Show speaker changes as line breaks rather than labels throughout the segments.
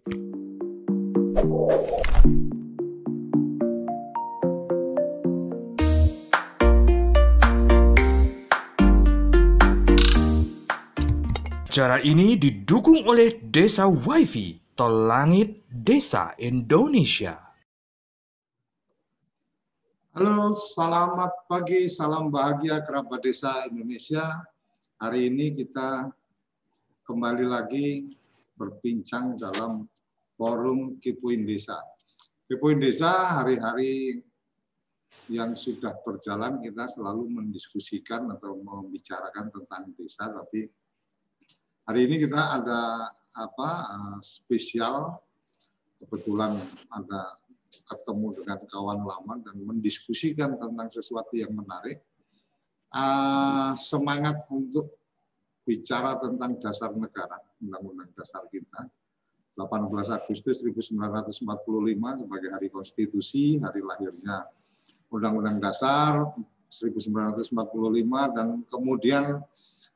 Acara ini didukung oleh Desa WiFi Tol Langit Desa Indonesia.
Halo, selamat pagi, salam bahagia kerabat desa Indonesia. Hari ini kita kembali lagi berbincang dalam forum Kipuin Desa. Kipuin Desa hari-hari yang sudah berjalan kita selalu mendiskusikan atau membicarakan tentang desa, tapi Hari ini kita ada apa eh, spesial kebetulan ada ketemu dengan kawan lama dan mendiskusikan tentang sesuatu yang menarik. Uh, semangat untuk bicara tentang dasar negara, undang-undang dasar kita. 18 Agustus 1945 sebagai hari konstitusi, hari lahirnya Undang-Undang Dasar 1945 dan kemudian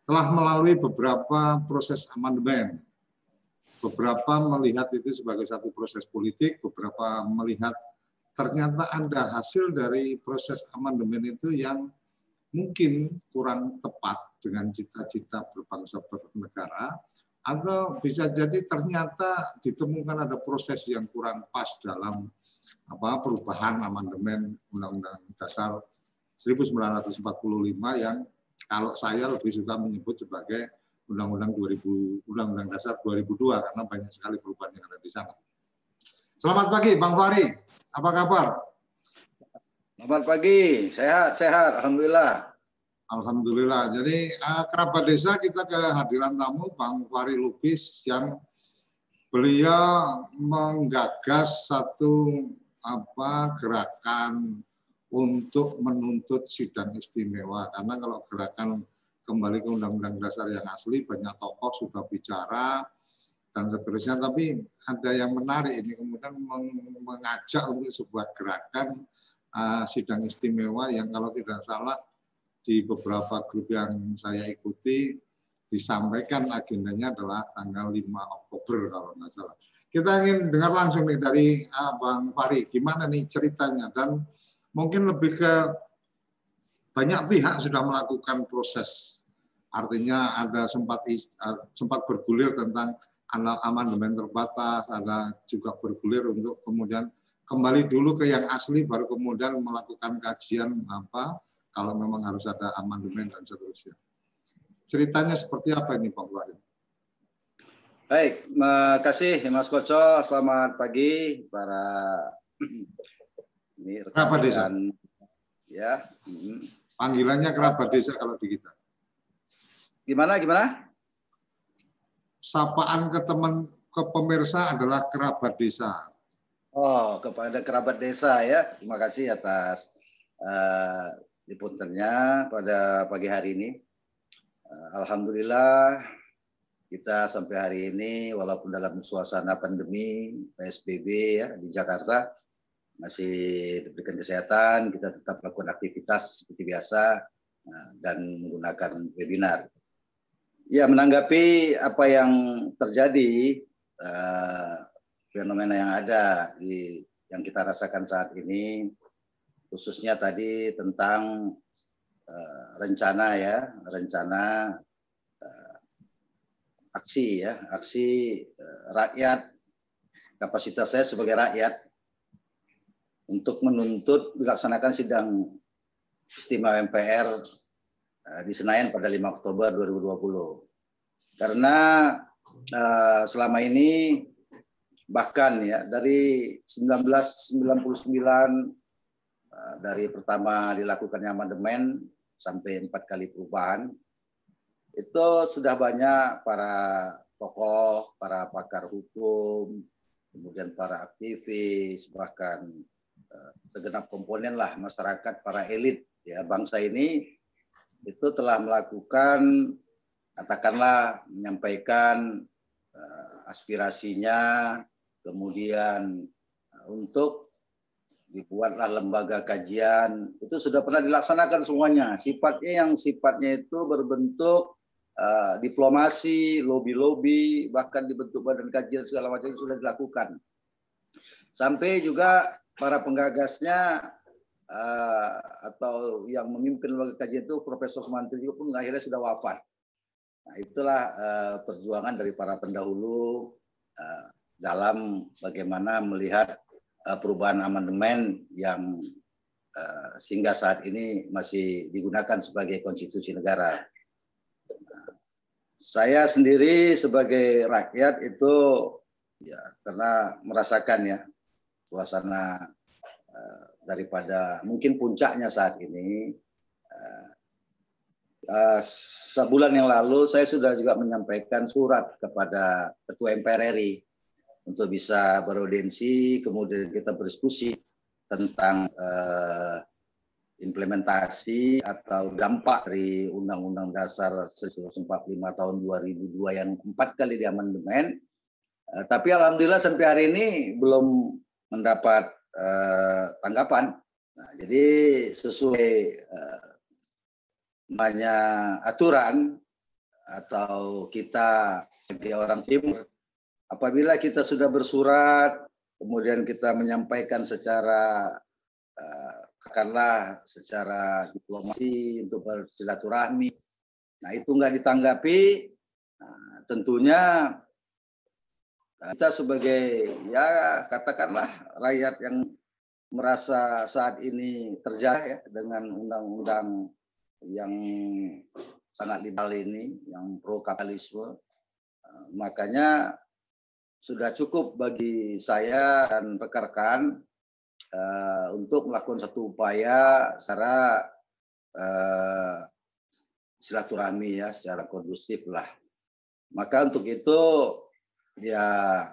telah melalui beberapa proses amandemen. Beberapa melihat itu sebagai satu proses politik, beberapa melihat ternyata ada hasil dari proses amandemen itu yang mungkin kurang tepat dengan cita-cita berbangsa bernegara, atau bisa jadi ternyata ditemukan ada proses yang kurang pas dalam apa perubahan amandemen Undang-Undang Dasar 1945 yang kalau saya lebih suka menyebut sebagai Undang-Undang 2000 Undang-Undang Dasar 2002 karena banyak sekali perubahan yang ada di sana. Selamat pagi Bang Fari, apa kabar?
Selamat pagi, sehat, sehat, alhamdulillah.
Alhamdulillah. Jadi uh, kerabat desa kita kehadiran tamu Bang Fari Lubis yang beliau menggagas satu apa gerakan untuk menuntut sidang istimewa. Karena kalau gerakan kembali ke Undang-Undang Dasar yang asli, banyak tokoh sudah bicara, dan seterusnya. Tapi ada yang menarik ini kemudian mengajak untuk sebuah gerakan uh, sidang istimewa yang kalau tidak salah di beberapa grup yang saya ikuti disampaikan agendanya adalah tanggal 5 Oktober kalau nggak salah. Kita ingin dengar langsung nih dari uh, Bang Fari, gimana nih ceritanya dan mungkin lebih ke banyak pihak sudah melakukan proses. Artinya ada sempat sempat bergulir tentang amandemen terbatas, ada juga bergulir untuk kemudian kembali dulu ke yang asli, baru kemudian melakukan kajian apa kalau memang harus ada amandemen dan seterusnya. Ceritanya seperti apa ini Pak Warid?
Baik, terima kasih Mas Koco. Selamat pagi para
ini kerabat desa.
Ya. Hmm.
Panggilannya kerabat desa kalau di kita.
Gimana gimana?
Sapaan ke teman ke pemirsa adalah kerabat desa.
Oh, kepada kerabat desa ya. Terima kasih atas uh, liputannya pada pagi hari ini. Uh, Alhamdulillah kita sampai hari ini walaupun dalam suasana pandemi PSBB ya di Jakarta masih diberikan kesehatan, kita tetap melakukan aktivitas seperti biasa nah, dan menggunakan webinar. Ya, menanggapi apa yang terjadi, uh, fenomena yang ada di yang kita rasakan saat ini, khususnya tadi tentang uh, rencana ya, rencana uh, aksi ya, aksi uh, rakyat. Kapasitas saya sebagai rakyat untuk menuntut dilaksanakan sidang istimewa MPR di Senayan pada 5 Oktober 2020. Karena uh, selama ini bahkan ya dari 1999 uh, dari pertama dilakukannya amandemen sampai empat kali perubahan itu sudah banyak para tokoh, para pakar hukum, kemudian para aktivis, bahkan Eh, segenap komponen lah masyarakat para elit ya bangsa ini itu telah melakukan katakanlah menyampaikan uh, aspirasinya kemudian uh, untuk dibuatlah lembaga kajian itu sudah pernah dilaksanakan semuanya sifatnya yang sifatnya itu berbentuk uh, diplomasi, lobi-lobi, bahkan dibentuk badan kajian segala macam itu sudah dilakukan. Sampai juga para penggagasnya uh, atau yang memimpin lembaga kajian itu Profesor Sumantri juga pun akhirnya sudah wafat. Nah, itulah uh, perjuangan dari para pendahulu uh, dalam bagaimana melihat uh, perubahan amandemen yang uh, sehingga saat ini masih digunakan sebagai konstitusi negara. Nah, saya sendiri sebagai rakyat itu ya karena merasakan ya suasana uh, daripada mungkin puncaknya saat ini uh, uh, sebulan yang lalu saya sudah juga menyampaikan surat kepada Ketua MPR RI untuk bisa beraudiensi, kemudian kita berdiskusi tentang uh, implementasi atau dampak dari Undang-Undang Dasar 1945 tahun 2002 yang empat kali diamandemen. Uh, tapi alhamdulillah sampai hari ini belum mendapat uh, tanggapan. Nah, jadi sesuai uh, namanya aturan atau kita sebagai orang timur apabila kita sudah bersurat kemudian kita menyampaikan secara uh, katakanlah secara diplomasi untuk bersilaturahmi nah itu nggak ditanggapi nah, tentunya kita sebagai ya katakanlah rakyat yang merasa saat ini terjah ya dengan undang-undang yang sangat liberal ini, yang pro kapitalisme. Eh, makanya sudah cukup bagi saya dan rekan-rekan uh, untuk melakukan satu upaya secara uh, silaturahmi ya, secara kondusif lah. Maka untuk itu ya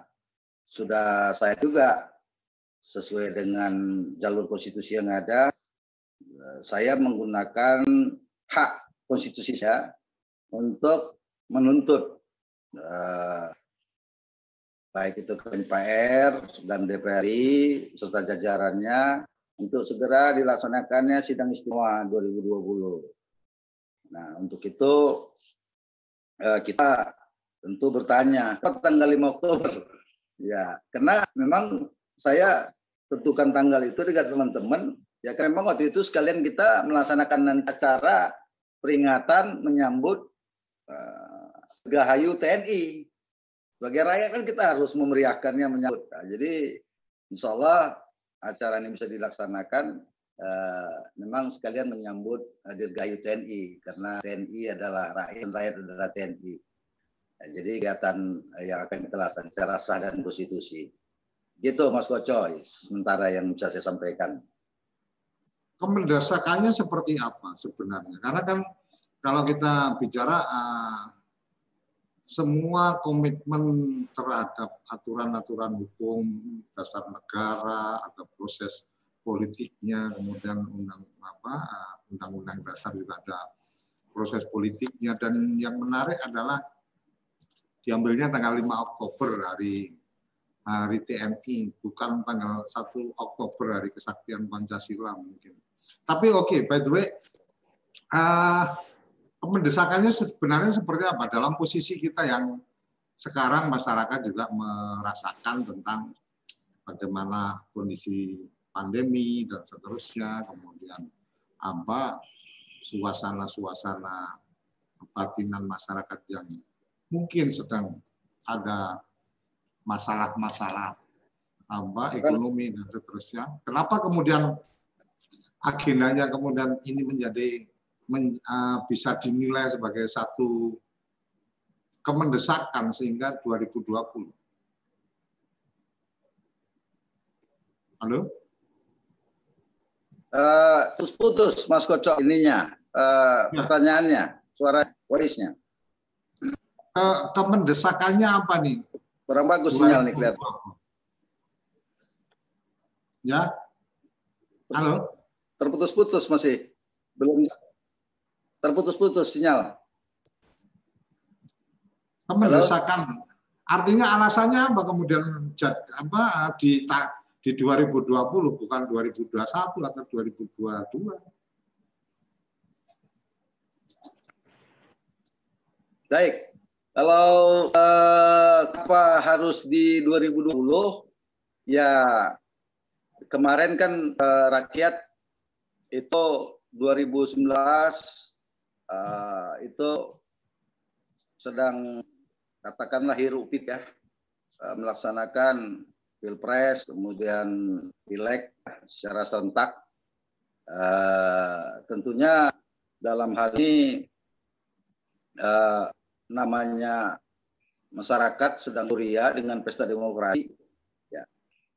sudah saya juga sesuai dengan jalur konstitusi yang ada, saya menggunakan hak konstitusi saya untuk menuntut uh, baik itu ke MPR dan DPRI serta jajarannya untuk segera dilaksanakannya sidang istimewa 2020. Nah, untuk itu uh, kita tentu bertanya, tanggal 5 Oktober? Ya, karena memang saya tentukan tanggal itu dengan teman-teman Ya kan memang waktu itu sekalian kita melaksanakan acara peringatan menyambut uh, Gahayu TNI. Sebagai rakyat kan kita harus memeriahkannya menyambut. Nah, jadi insya Allah acara ini bisa dilaksanakan uh, memang sekalian menyambut hadir Gahayu TNI karena TNI adalah rakyat rakyat adalah TNI. Nah, jadi kegiatan yang akan kita laksanakan secara sah dan konstitusi. Gitu Mas Kocoy, sementara yang bisa saya sampaikan
mendesakannya seperti apa sebenarnya? Karena kan kalau kita bicara uh, semua komitmen terhadap aturan-aturan hukum dasar negara, ada proses politiknya, kemudian undang apa undang-undang dasar juga ada proses politiknya dan yang menarik adalah diambilnya tanggal 5 Oktober hari hari TNI bukan tanggal 1 Oktober hari kesaktian Pancasila mungkin. Tapi oke, okay, by the way, uh, mendesakannya sebenarnya seperti apa dalam posisi kita yang sekarang masyarakat juga merasakan tentang bagaimana kondisi pandemi dan seterusnya, kemudian apa suasana-suasana kebatinan masyarakat yang mungkin sedang ada masalah-masalah apa ekonomi dan seterusnya. Kenapa kemudian agendanya kemudian ini menjadi men, uh, bisa dinilai sebagai satu kemendesakan sehingga 2020. Halo?
Uh, terus putus Mas Kocok ininya uh, ya. pertanyaannya suara voice-nya.
Ke, kemendesakannya apa nih?
Kurang bagus sinyal nih kelihatan.
Ya. Halo?
Terputus-putus masih. Belum terputus-putus sinyal.
Mendesakan. Artinya alasannya apa kemudian apa di di 2020 bukan 2021 atau 2022?
Baik, kalau eh, apa harus di 2020 ya kemarin kan eh, rakyat itu 2019 eh, itu sedang katakanlah hiruk ya. Eh, melaksanakan pilpres kemudian pileg secara serentak. Uh, tentunya dalam hal ini uh, namanya masyarakat sedang kuria dengan pesta demokrasi. Ya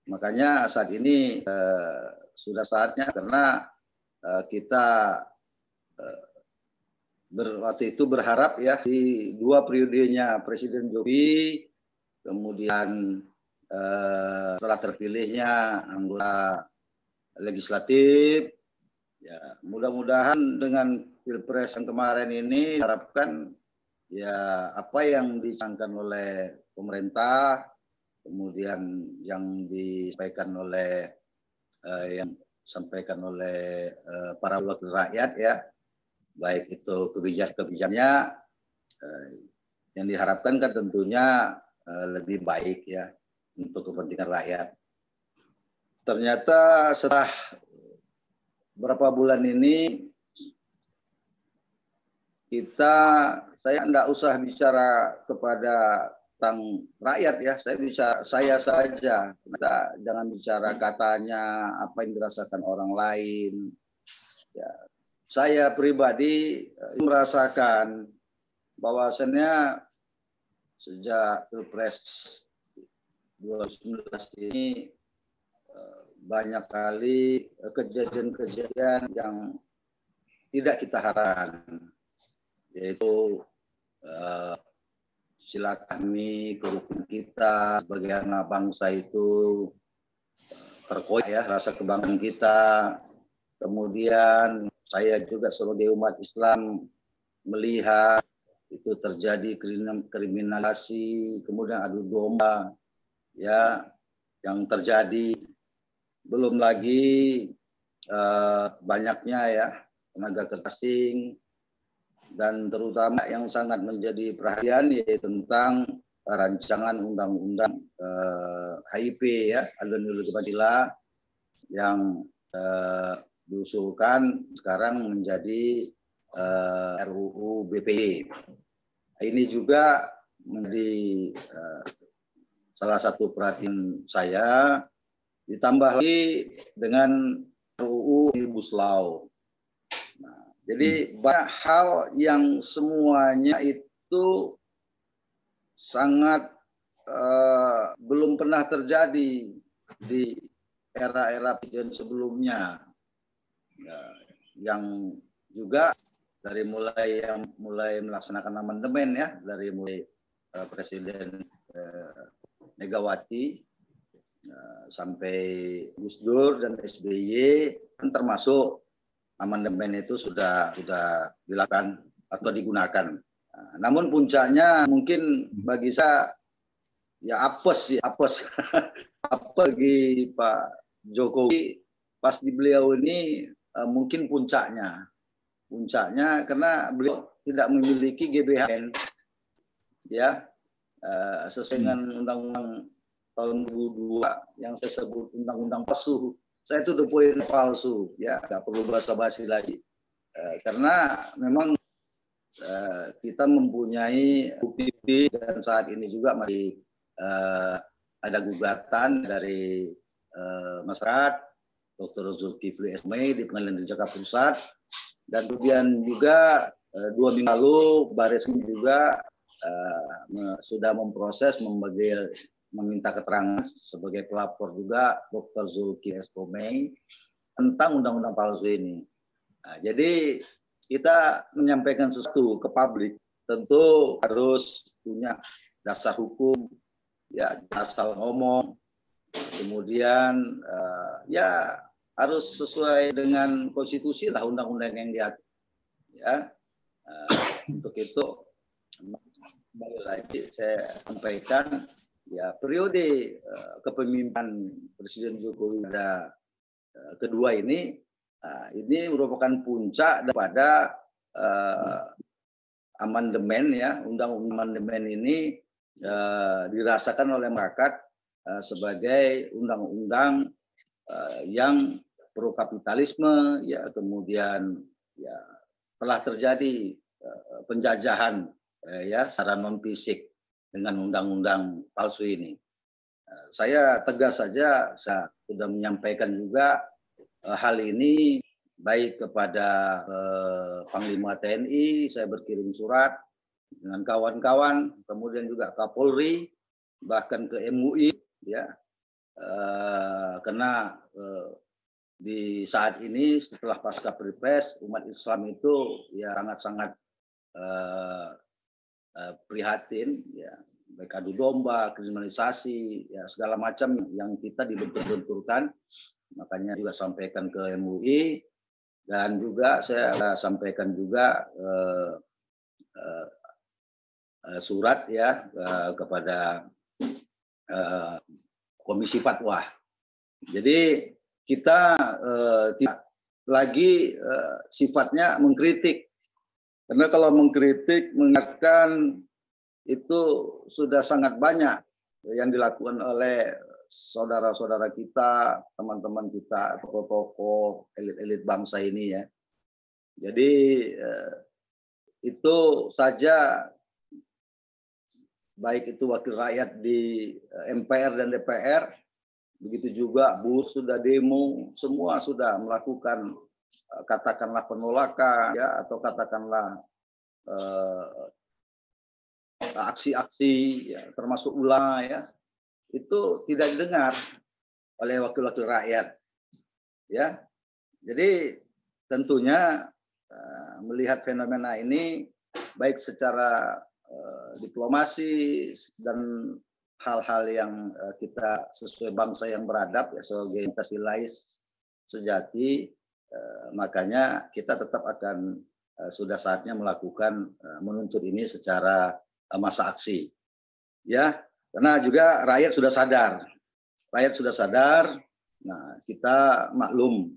makanya saat ini uh, sudah saatnya karena uh, kita uh, ber, waktu itu berharap ya di dua periodenya Presiden Jokowi kemudian eh, setelah terpilihnya anggota legislatif ya mudah-mudahan dengan pilpres yang kemarin ini harapkan ya apa yang dicanangkan oleh pemerintah kemudian yang disampaikan oleh eh, yang disampaikan oleh eh, para wakil rakyat ya baik itu kebijakan-kebijakannya eh, yang diharapkan kan tentunya eh, lebih baik ya untuk kepentingan rakyat. Ternyata setelah berapa bulan ini kita saya tidak usah bicara kepada tentang rakyat ya saya bisa saya saja kita jangan bicara katanya apa yang dirasakan orang lain ya saya pribadi eh, merasakan bahwasannya sejak pilpres 2019 ini eh, banyak kali eh, kejadian-kejadian yang tidak kita harapkan yaitu uh, silaturahmi kerukunan kita sebagai anak bangsa itu terkoyak ya rasa kebanggaan kita. Kemudian saya juga sebagai umat Islam melihat itu terjadi kriminalisasi kemudian adu domba ya yang terjadi. Belum lagi uh, banyaknya ya tenaga kerja asing dan terutama yang sangat menjadi perhatian yaitu tentang rancangan undang-undang uh, HIP ya Alunul Pancasila yang uh, diusulkan sekarang menjadi uh, RUU BPI. Ini juga menjadi uh, salah satu perhatian saya ditambah lagi dengan RUU Omnibus Law. Nah, jadi hmm. banyak hal yang semuanya itu sangat uh, belum pernah terjadi di era-era presiden sebelumnya. Ya, yang juga dari mulai yang mulai melaksanakan amandemen ya dari mulai uh, presiden uh, Megawati eh, sampai Gus Dur dan SBY kan termasuk amandemen itu sudah sudah dilakukan atau digunakan. Nah, namun puncaknya mungkin bagi saya ya apes ya apes apa bagi Pak Jokowi pas di beliau ini uh, mungkin puncaknya puncaknya karena beliau tidak memiliki GBHN ya uh, sesuai dengan hmm. undang-undang tahun 2002 yang saya sebut undang-undang palsu. Saya itu the poin palsu, ya nggak perlu basa-basi lagi. Uh, karena memang uh, kita mempunyai bukti dan saat ini juga masih uh, ada gugatan dari uh, masyarakat Dr. Zulkifli Esmei di Pengadilan Jakarta Pusat dan kemudian juga uh, dua minggu lalu Baris juga uh, sudah memproses memanggil meminta keterangan sebagai pelapor juga Dr. Zulki Eskomei tentang undang-undang palsu ini. Nah, jadi kita menyampaikan sesuatu ke publik tentu harus punya dasar hukum, ya asal ngomong, kemudian uh, ya harus sesuai dengan konstitusi lah undang-undang yang diatur. Ya, uh, untuk itu kembali lagi saya sampaikan ya periode uh, kepemimpinan Presiden Jokowi pada uh, kedua ini ini merupakan puncak daripada uh, amandemen ya, undang-undang amandemen ini uh, dirasakan oleh masyarakat uh, sebagai undang-undang uh, yang pro kapitalisme ya kemudian ya telah terjadi uh, penjajahan uh, ya secara non fisik dengan undang-undang palsu ini. Uh, saya tegas saja saya sudah menyampaikan juga hal ini baik kepada uh, Panglima TNI, saya berkirim surat dengan kawan-kawan, kemudian juga Kapolri, bahkan ke MUI, ya, uh, karena uh, di saat ini setelah pasca Pilpres umat Islam itu ya sangat-sangat uh, uh, prihatin ya baik adu domba, kriminalisasi, ya segala macam yang kita dibentur-benturkan. Makanya juga sampaikan ke MUI dan juga saya sampaikan juga uh, uh, uh, surat ya uh, kepada uh, Komisi Fatwa. Jadi kita uh, tidak lagi uh, sifatnya mengkritik. Karena kalau mengkritik, mengingatkan itu sudah sangat banyak yang dilakukan oleh saudara-saudara kita, teman-teman kita, tokoh-tokoh elit-elit bangsa ini ya. Jadi uh, itu saja baik itu wakil rakyat di MPR dan DPR Begitu juga buruh sudah demo, semua sudah melakukan eh, katakanlah penolakan ya atau katakanlah aksi-aksi uh, ya, termasuk ulama ya itu tidak didengar oleh wakil-wakil rakyat ya. Jadi tentunya uh, melihat fenomena ini baik secara uh, diplomasi dan hal-hal yang uh, kita sesuai bangsa yang beradab ya sebagai Pancasilais sejati uh, makanya kita tetap akan uh, sudah saatnya melakukan menuntut ini secara masa aksi. Ya karena juga rakyat sudah sadar. Rakyat sudah sadar nah kita maklum.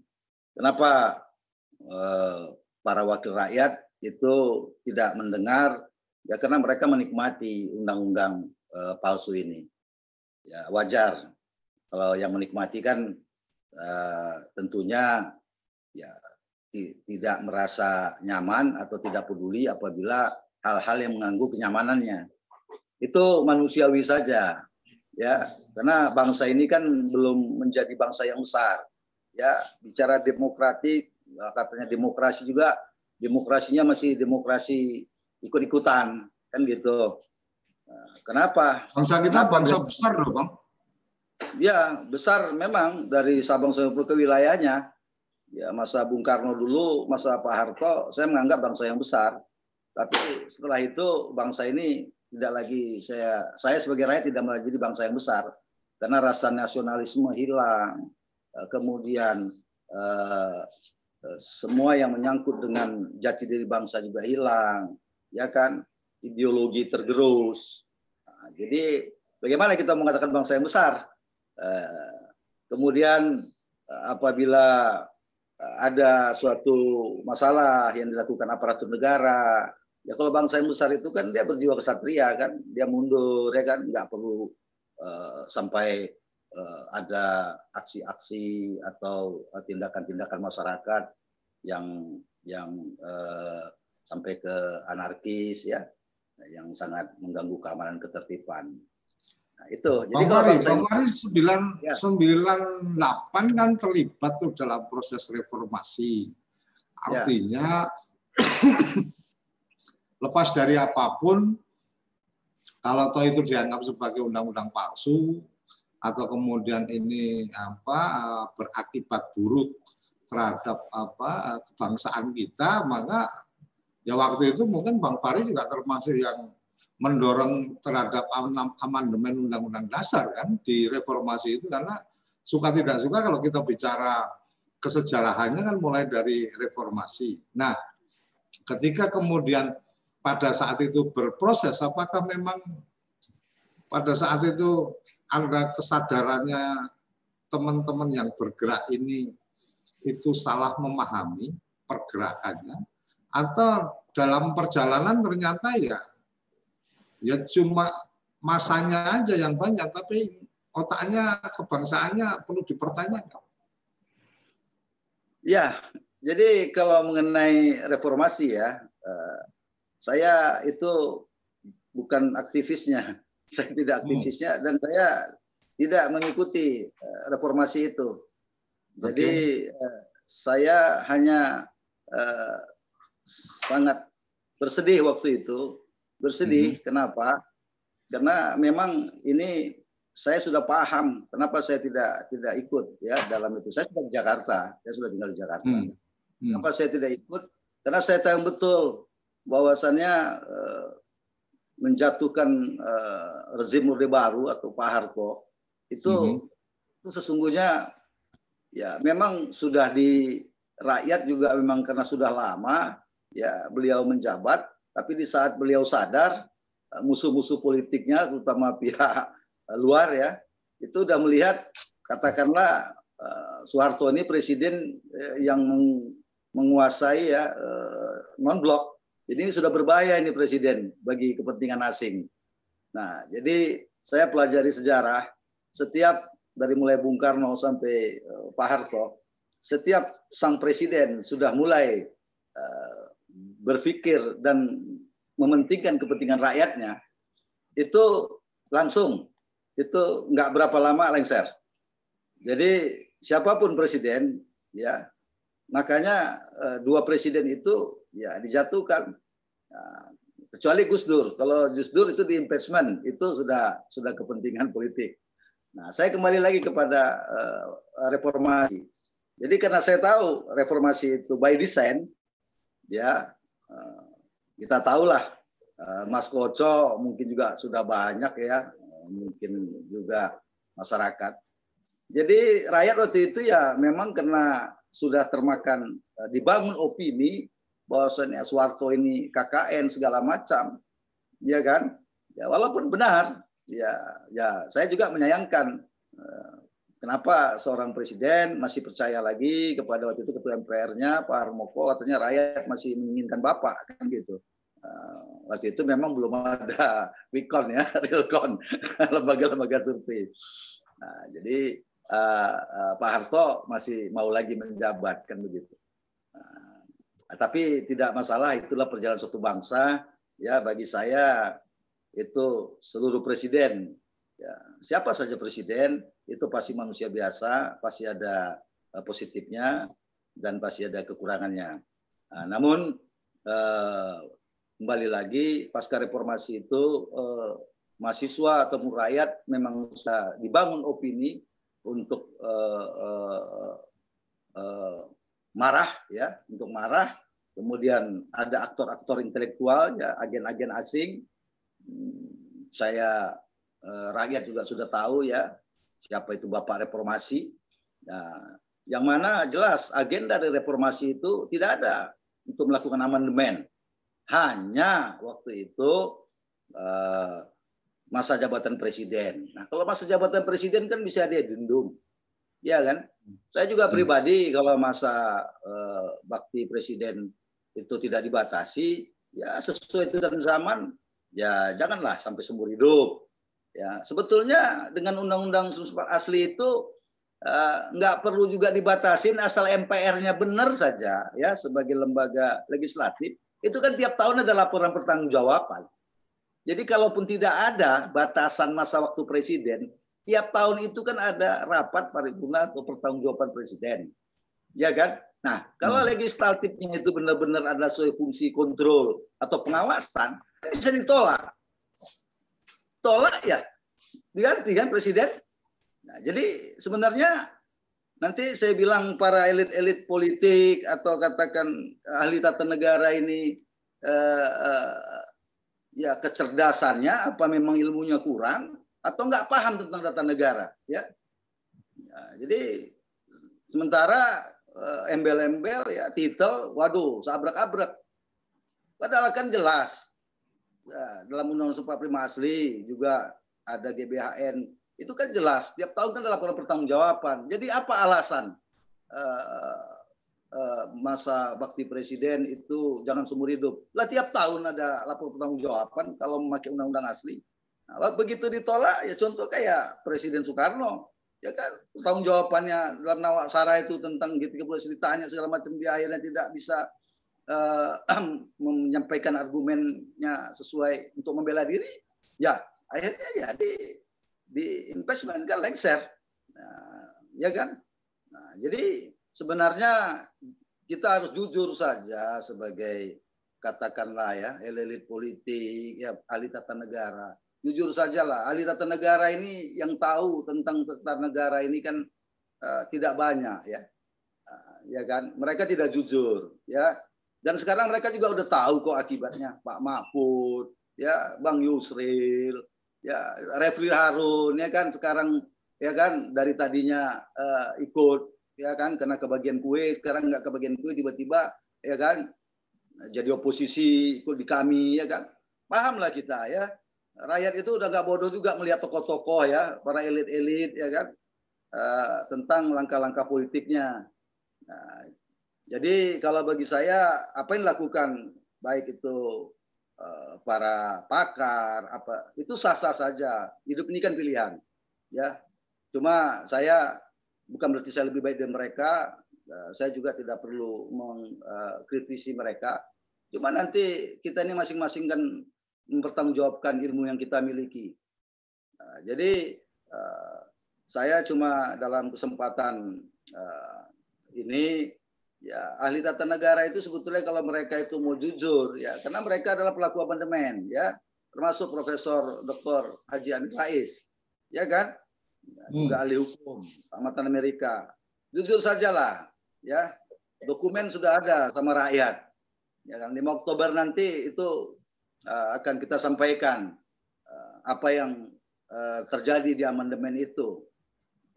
Kenapa para wakil rakyat itu tidak mendengar? Ya karena mereka menikmati undang-undang uh, palsu ini. Ya wajar kalau yang menikmati kan uh, tentunya ya tidak merasa nyaman atau tidak peduli apabila hal-hal yang mengganggu kenyamanannya. Itu manusiawi saja. Ya, karena bangsa ini kan belum menjadi bangsa yang besar. Ya, bicara demokratik katanya demokrasi juga demokrasinya masih demokrasi ikut-ikutan kan gitu. Kenapa?
Bangsa kita Kenapa? bangsa besar loh, Bang.
Ya, besar memang dari Sabang sampai ke wilayahnya. Ya, masa Bung Karno dulu, masa Pak Harto, saya menganggap bangsa yang besar. Tapi setelah itu bangsa ini tidak lagi saya saya sebagai rakyat tidak menjadi bangsa yang besar karena rasa nasionalisme hilang. Eh, kemudian eh, eh, semua yang menyangkut dengan jati diri bangsa juga hilang, ya kan? Ideologi tergerus, Nah, jadi bagaimana kita mengatakan bangsa yang besar? Eh, kemudian eh, apabila eh, ada suatu masalah yang dilakukan aparatur negara, ya kalau bangsa yang besar itu kan dia berjiwa kesatria kan, dia mundur ya kan, nggak perlu uh, sampai uh, ada aksi-aksi atau tindakan-tindakan masyarakat yang yang uh, sampai ke anarkis ya yang sangat mengganggu keamanan ketertiban. Nah, itu.
Jadi Bang kalau bangsa Bang Mari 9, ya. 98 kan terlibat tuh dalam proses reformasi. Artinya ya. lepas dari apa pun kalau toh itu dianggap sebagai undang-undang palsu atau kemudian ini apa berakibat buruk terhadap apa kebangsaan kita maka Ya waktu itu mungkin Bang Fari juga termasuk yang mendorong terhadap amandemen Undang-Undang Dasar kan di reformasi itu karena suka tidak suka kalau kita bicara kesejarahannya kan mulai dari reformasi. Nah, ketika kemudian pada saat itu berproses, apakah memang pada saat itu ada kesadarannya teman-teman yang bergerak ini itu salah memahami pergerakannya atau dalam perjalanan ternyata ya ya cuma masanya aja yang banyak, tapi otaknya kebangsaannya perlu dipertanyakan.
Ya, jadi kalau mengenai reformasi ya, eh, saya itu bukan aktivisnya, saya tidak hmm. aktivisnya dan saya tidak mengikuti eh, reformasi itu. Jadi okay. saya hanya sangat bersedih waktu itu. Bersedih, hmm. kenapa? karena memang ini saya sudah paham kenapa saya tidak tidak ikut ya dalam itu. Saya sudah di Jakarta, saya sudah tinggal di Jakarta. Hmm. Hmm. Kenapa saya tidak ikut? Karena saya tahu betul bahwasannya uh, menjatuhkan uh, rezim Orde Baru atau Pak Harto itu hmm. itu sesungguhnya ya memang sudah di rakyat juga memang karena sudah lama ya beliau menjabat tapi di saat beliau sadar Eh, musuh-musuh politiknya, terutama pihak eh, luar ya, itu sudah melihat katakanlah uh, Soeharto ini presiden yang menguasai ya non blok. Jadi ini sudah berbahaya ini presiden bagi kepentingan asing. Nah, jadi saya pelajari sejarah setiap dari mulai Bung Karno sampai Pak Harto, setiap sang presiden sudah mulai berpikir dan mementingkan kepentingan rakyatnya itu langsung itu nggak berapa lama lengser. Jadi siapa pun presiden ya makanya eh, dua presiden itu ya dijatuhkan nah, kecuali Gus Dur. Kalau Gus Dur itu di impeachment itu sudah sudah kepentingan politik. Nah saya kembali lagi kepada uh, reformasi. Jadi karena saya tahu reformasi itu by design ya kita tahulah uh, Mas Koco mungkin juga sudah banyak ya, mungkin juga masyarakat. Jadi rakyat waktu itu ya memang karena sudah termakan dibangun opini bahwasanya Soeharto ini KKN segala macam, ya kan? Ya walaupun benar, ya ya saya juga menyayangkan kenapa seorang presiden masih percaya lagi kepada waktu itu ketua MPR-nya Pak Harmoko katanya rakyat masih menginginkan Bapak kan gitu. Uh, waktu itu memang belum ada Wikon ya, Realcon, lembaga-lembaga survei. Nah, jadi uh, uh, Pak Harto masih mau lagi menjabat kan begitu. Uh, tapi tidak masalah, itulah perjalanan suatu bangsa. Ya bagi saya itu seluruh presiden, ya, siapa saja presiden itu pasti manusia biasa, pasti ada uh, positifnya dan pasti ada kekurangannya. Nah, namun uh, kembali lagi pasca reformasi itu eh, mahasiswa atau rakyat memang bisa dibangun opini untuk eh, eh, eh, marah ya untuk marah kemudian ada aktor-aktor intelektual ya agen-agen asing hmm, saya eh, rakyat juga sudah tahu ya siapa itu bapak reformasi nah, yang mana jelas agenda dari reformasi itu tidak ada untuk melakukan amandemen hanya waktu itu uh, masa jabatan presiden. Nah, kalau masa jabatan presiden kan bisa dia dendung. Ya kan? Saya juga hmm. pribadi kalau masa uh, bakti presiden itu tidak dibatasi, ya sesuai itu dan zaman, ya janganlah sampai seumur hidup. Ya, sebetulnya dengan undang-undang asli itu uh, nggak perlu juga dibatasin asal MPR-nya benar saja ya sebagai lembaga legislatif itu kan tiap tahun ada laporan pertanggungjawaban. Jadi kalaupun tidak ada batasan masa waktu presiden, tiap tahun itu kan ada rapat paripurna atau pertanggungjawaban presiden. Ya kan? Nah, kalau hmm. legislatifnya itu benar-benar ada sesuai fungsi kontrol atau pengawasan, bisa ditolak. Tolak ya, diganti kan presiden. Nah, jadi sebenarnya nanti saya bilang para elit-elit politik atau katakan ahli tata negara ini eh, eh, ya kecerdasannya apa memang ilmunya kurang atau nggak paham tentang tata negara ya, ya jadi sementara eh, embel-embel ya titel waduh sabrak-abrak padahal kan jelas dalam undang-undang 45 asli juga ada GBHN itu kan jelas tiap tahun kan ada laporan pertanggungjawaban. Jadi apa alasan uh, eh, masa bakti presiden itu jangan seumur hidup. Lah tiap tahun ada lapor pertanggungjawaban kalau memakai undang-undang asli. Nah, begitu ditolak ya contoh kayak Presiden Soekarno ya kan tanggung jawabannya dalam nawak sara itu tentang G30 ditanya segala macam dia akhirnya tidak bisa uh, menyampaikan argumennya sesuai untuk membela diri ya akhirnya ya di di investment kan lengser. Nah, ya kan? Nah, jadi sebenarnya kita harus jujur saja sebagai katakanlah ya elit politik ya ahli tata negara. Jujur saja lah ahli tata negara ini yang tahu tentang tata negara ini kan uh, tidak banyak ya. Uh, ya kan? Mereka tidak jujur ya dan sekarang mereka juga udah tahu kok akibatnya. Pak Mahfud ya Bang Yusril ya Refli Harun ya kan sekarang ya kan dari tadinya uh, ikut ya kan karena kebagian kue sekarang nggak kebagian kue tiba-tiba ya kan jadi oposisi ikut di kami ya kan. Pahamlah kita ya. Rakyat itu udah nggak bodoh juga melihat tokoh-tokoh ya, para elit-elit ya kan, uh, tentang langkah-langkah politiknya. Nah, jadi kalau bagi saya apa yang dilakukan baik itu uh, para pakar apa itu sah-sah saja. Hidup ini kan pilihan, ya. Cuma saya bukan berarti saya lebih baik dari mereka. Uh, saya juga tidak perlu mengkritisi mereka. Cuma nanti kita ini masing-masing kan mempertanggungjawabkan ilmu yang kita miliki. Jadi saya cuma dalam kesempatan ini ya ahli tata negara itu sebetulnya kalau mereka itu mau jujur ya karena mereka adalah pelaku amandemen ya termasuk Profesor Dr. Haji Amin Rais ya kan juga hmm. ahli hukum amatan Amerika jujur sajalah ya dokumen sudah ada sama rakyat ya kan 5 Oktober nanti itu uh, akan kita sampaikan uh, apa yang uh, terjadi di amandemen itu.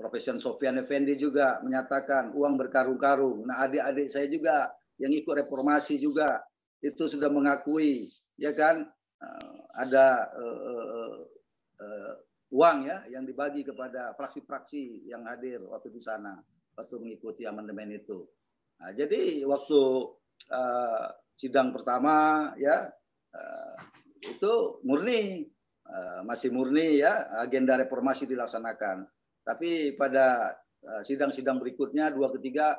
Profesor Sofian Effendi juga menyatakan uang berkarung-karung. Nah, adik-adik saya juga yang ikut reformasi juga itu sudah mengakui, ya kan, uh, ada uh, uh, uang ya yang dibagi kepada fraksi-fraksi yang hadir waktu di sana waktu mengikuti amandemen itu. Nah, jadi waktu uh, sidang pertama ya uh, itu murni uh, masih murni ya agenda reformasi dilaksanakan. Tapi pada uh, sidang-sidang berikutnya dua ketiga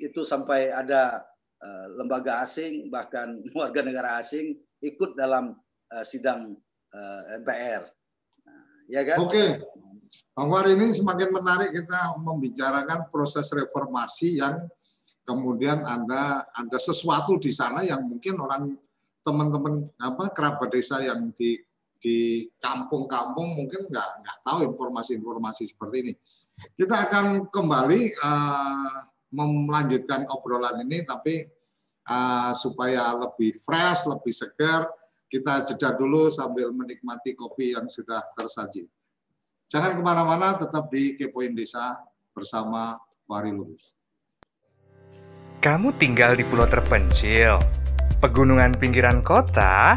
itu sampai ada uh, lembaga asing bahkan warga negara asing ikut dalam uh, sidang MPR. Nah, ya kan?
Oke. Bang War ini semakin menarik kita membicarakan proses reformasi yang kemudian ada ada sesuatu di sana yang mungkin orang teman-teman apa kerabat desa yang di di kampung-kampung mungkin nggak nggak tahu informasi-informasi seperti ini. Kita akan kembali uh, melanjutkan obrolan ini, tapi uh, supaya lebih fresh, lebih segar, kita jeda dulu sambil menikmati kopi yang sudah tersaji. Jangan ke mana-mana, tetap di Kepoin Desa bersama Wari Lubis.
Kamu tinggal di pulau terpencil, pegunungan pinggiran kota,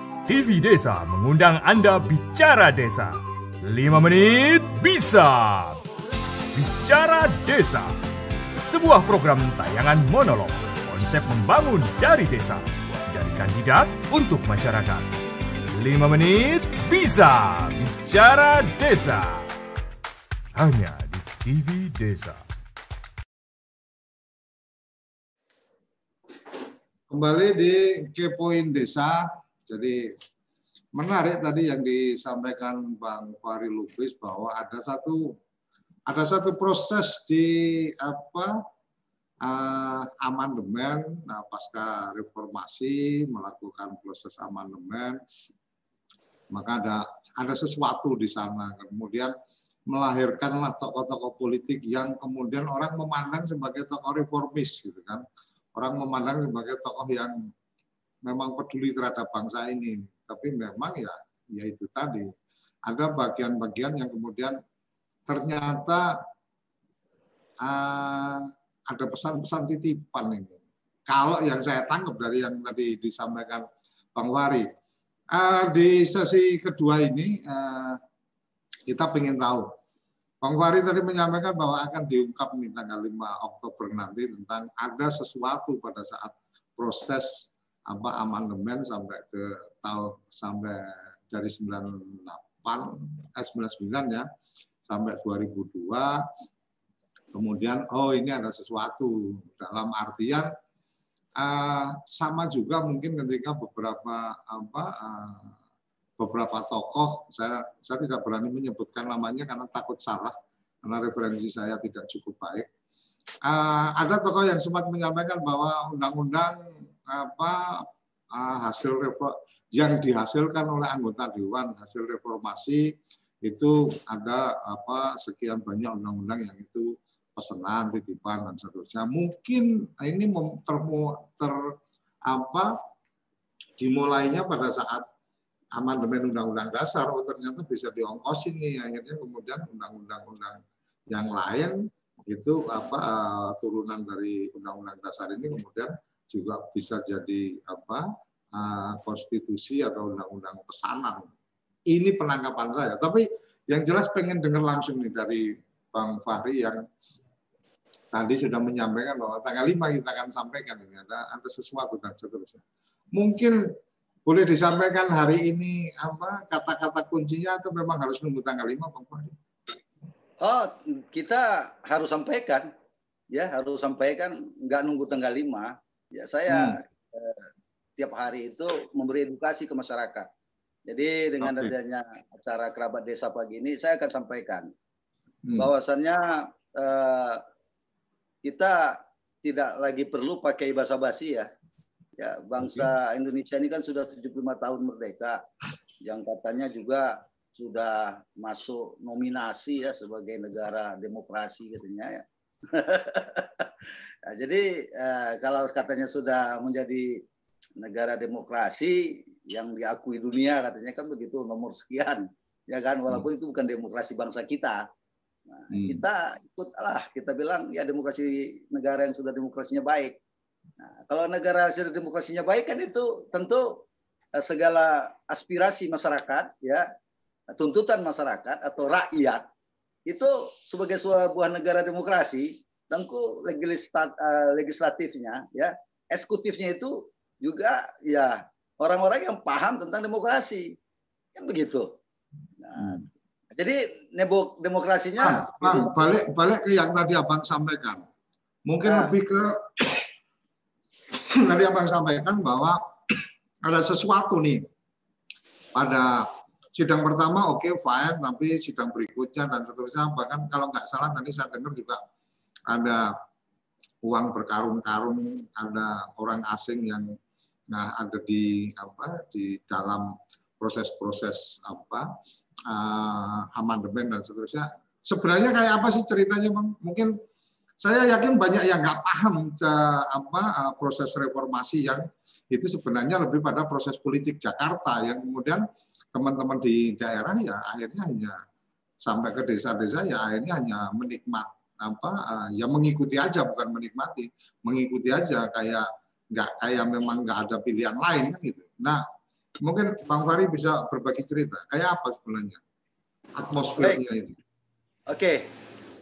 TV Desa mengundang Anda bicara desa. 5 menit bisa. Bicara Desa. Sebuah program tayangan monolog. Konsep membangun dari desa. Dari kandidat untuk masyarakat. 5 menit bisa. Bicara Desa. Hanya di TV Desa.
Kembali di Kepoin Desa. Jadi menarik tadi yang disampaikan Bang Fahri Lubis bahwa ada satu ada satu proses di apa uh, amandemen. Nah, pasca reformasi melakukan proses amandemen maka ada ada sesuatu di sana. Kemudian melahirkanlah tokoh-tokoh politik yang kemudian orang memandang sebagai tokoh reformis gitu kan. Orang memandang sebagai tokoh yang memang peduli terhadap bangsa ini. Tapi memang ya, ya itu tadi ada bagian-bagian yang kemudian ternyata uh, ada pesan-pesan titipan ini. Kalau yang saya tangkap dari yang tadi disampaikan Bang Wari, uh, di sesi kedua ini uh, kita ingin tahu. Bang Wari tadi menyampaikan bahwa akan diungkap nih tanggal 5 Oktober nanti tentang ada sesuatu pada saat proses apa amandemen sampai ke tahun sampai dari 98 eh 99 ya sampai 2002 kemudian oh ini ada sesuatu. Dalam artian uh, sama juga mungkin ketika beberapa apa uh, beberapa tokoh saya saya tidak berani menyebutkan namanya karena takut salah karena referensi saya tidak cukup baik. Uh, ada tokoh yang sempat menyampaikan bahwa undang-undang apa uh, hasil yang dihasilkan oleh anggota dewan hasil reformasi itu ada apa sekian banyak undang-undang yang itu pesanan titipan dan seterusnya. Mungkin ini ter, ter apa dimulainya pada saat amandemen undang-undang dasar oh ternyata bisa diongkosin nih akhirnya kemudian undang-undang-undang yang lain itu apa uh, turunan dari undang-undang dasar ini kemudian juga bisa jadi apa uh, konstitusi atau undang-undang pesanan ini penangkapan saya. Tapi yang jelas pengen dengar langsung nih dari Bang Fahri yang tadi sudah menyampaikan bahwa tanggal 5 kita akan sampaikan ini ada ada sesuatu dan seterusnya. Mungkin boleh disampaikan hari ini apa kata-kata kuncinya atau memang harus nunggu tanggal 5 Bang Fahri?
Oh, kita harus sampaikan ya, harus sampaikan nggak nunggu tanggal 5. Ya, saya hmm. eh, tiap hari itu memberi edukasi ke masyarakat jadi dengan okay. adanya acara kerabat desa pagi ini, saya akan sampaikan hmm. bahwasannya uh, kita tidak lagi perlu pakai bahasa basi ya. Ya, bangsa okay. Indonesia ini kan sudah 75 tahun merdeka, yang katanya juga sudah masuk nominasi ya sebagai negara demokrasi katanya ya. nah, jadi uh, kalau katanya sudah menjadi negara demokrasi, yang diakui dunia katanya kan begitu nomor sekian ya kan walaupun hmm. itu bukan demokrasi bangsa kita nah, hmm. kita ikutlah kita bilang ya demokrasi negara yang sudah demokrasinya baik nah, kalau negara sudah demokrasinya baik kan itu tentu eh, segala aspirasi masyarakat ya tuntutan masyarakat atau rakyat itu sebagai sebuah negara demokrasi tentu eh, legislatifnya ya eksekutifnya itu juga ya orang-orang yang paham tentang demokrasi. Kan begitu. Nah, hmm. Jadi demokrasinya
ah, itu... balik balik ke yang tadi abang sampaikan. Mungkin nah. lebih ke tadi abang sampaikan bahwa ada sesuatu nih pada sidang pertama oke okay, fine tapi sidang berikutnya dan seterusnya bahkan kalau nggak salah tadi saya dengar juga ada uang berkarung-karung ada orang asing yang nah ada di apa di dalam proses-proses apa uh, amandemen dan seterusnya. Sebenarnya kayak apa sih ceritanya bang? Mungkin saya yakin banyak yang nggak paham uh, apa uh, proses reformasi yang itu sebenarnya lebih pada proses politik Jakarta yang kemudian teman-teman di daerah ya akhirnya hanya sampai ke desa-desa ya akhirnya hanya menikmat apa uh, ya mengikuti aja bukan menikmati mengikuti aja kayak nggak kayak memang nggak ada pilihan lain kan gitu. Nah, mungkin Bang Fari bisa berbagi cerita kayak apa sebenarnya atmosfernya ini.
Oke,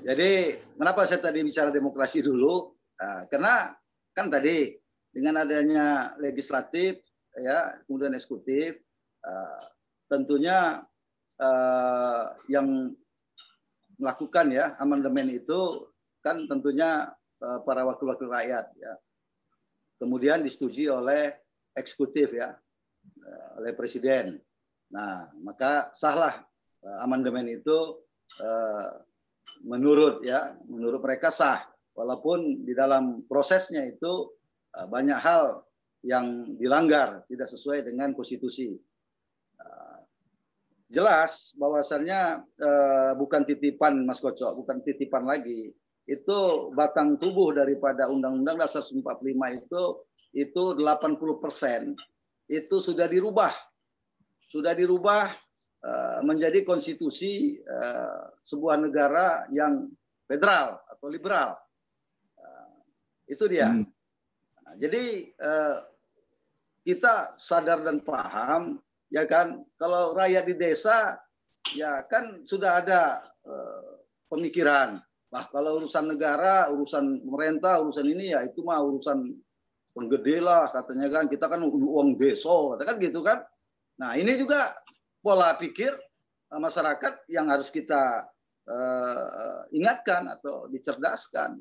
jadi kenapa saya tadi bicara demokrasi dulu? Nah, karena kan tadi dengan adanya legislatif ya kemudian eksekutif uh, tentunya uh, yang melakukan ya amandemen itu kan tentunya uh, para wakil-wakil rakyat ya kemudian disetujui oleh eksekutif ya, eh, oleh presiden. Nah, maka sahlah eh, amandemen itu eh, menurut ya, menurut mereka sah, walaupun di dalam prosesnya itu banyak hal yang dilanggar, tidak sesuai dengan konstitusi. Jelas bahwasannya bukan titipan Mas Kocok, bukan titipan lagi. itu batang tubuh daripada Undang-Undang Dasar 45 itu itu 80 persen itu sudah dirubah, sudah dirubah uh, menjadi konstitusi uh, sebuah negara yang federal atau liberal. Uh, itu dia. Hmm. Nah, jadi uh, kita sadar dan paham ya kan? Kalau rakyat di desa ya kan sudah ada uh, pemikiran. Bah kalau urusan negara urusan pemerintah urusan ini ya itu mah urusan penggede lah katanya kan. Kita kan uang beso kan gitu kan? Nah ini juga pola pikir eh, masyarakat yang harus kita uh, ingatkan atau dicerdaskan.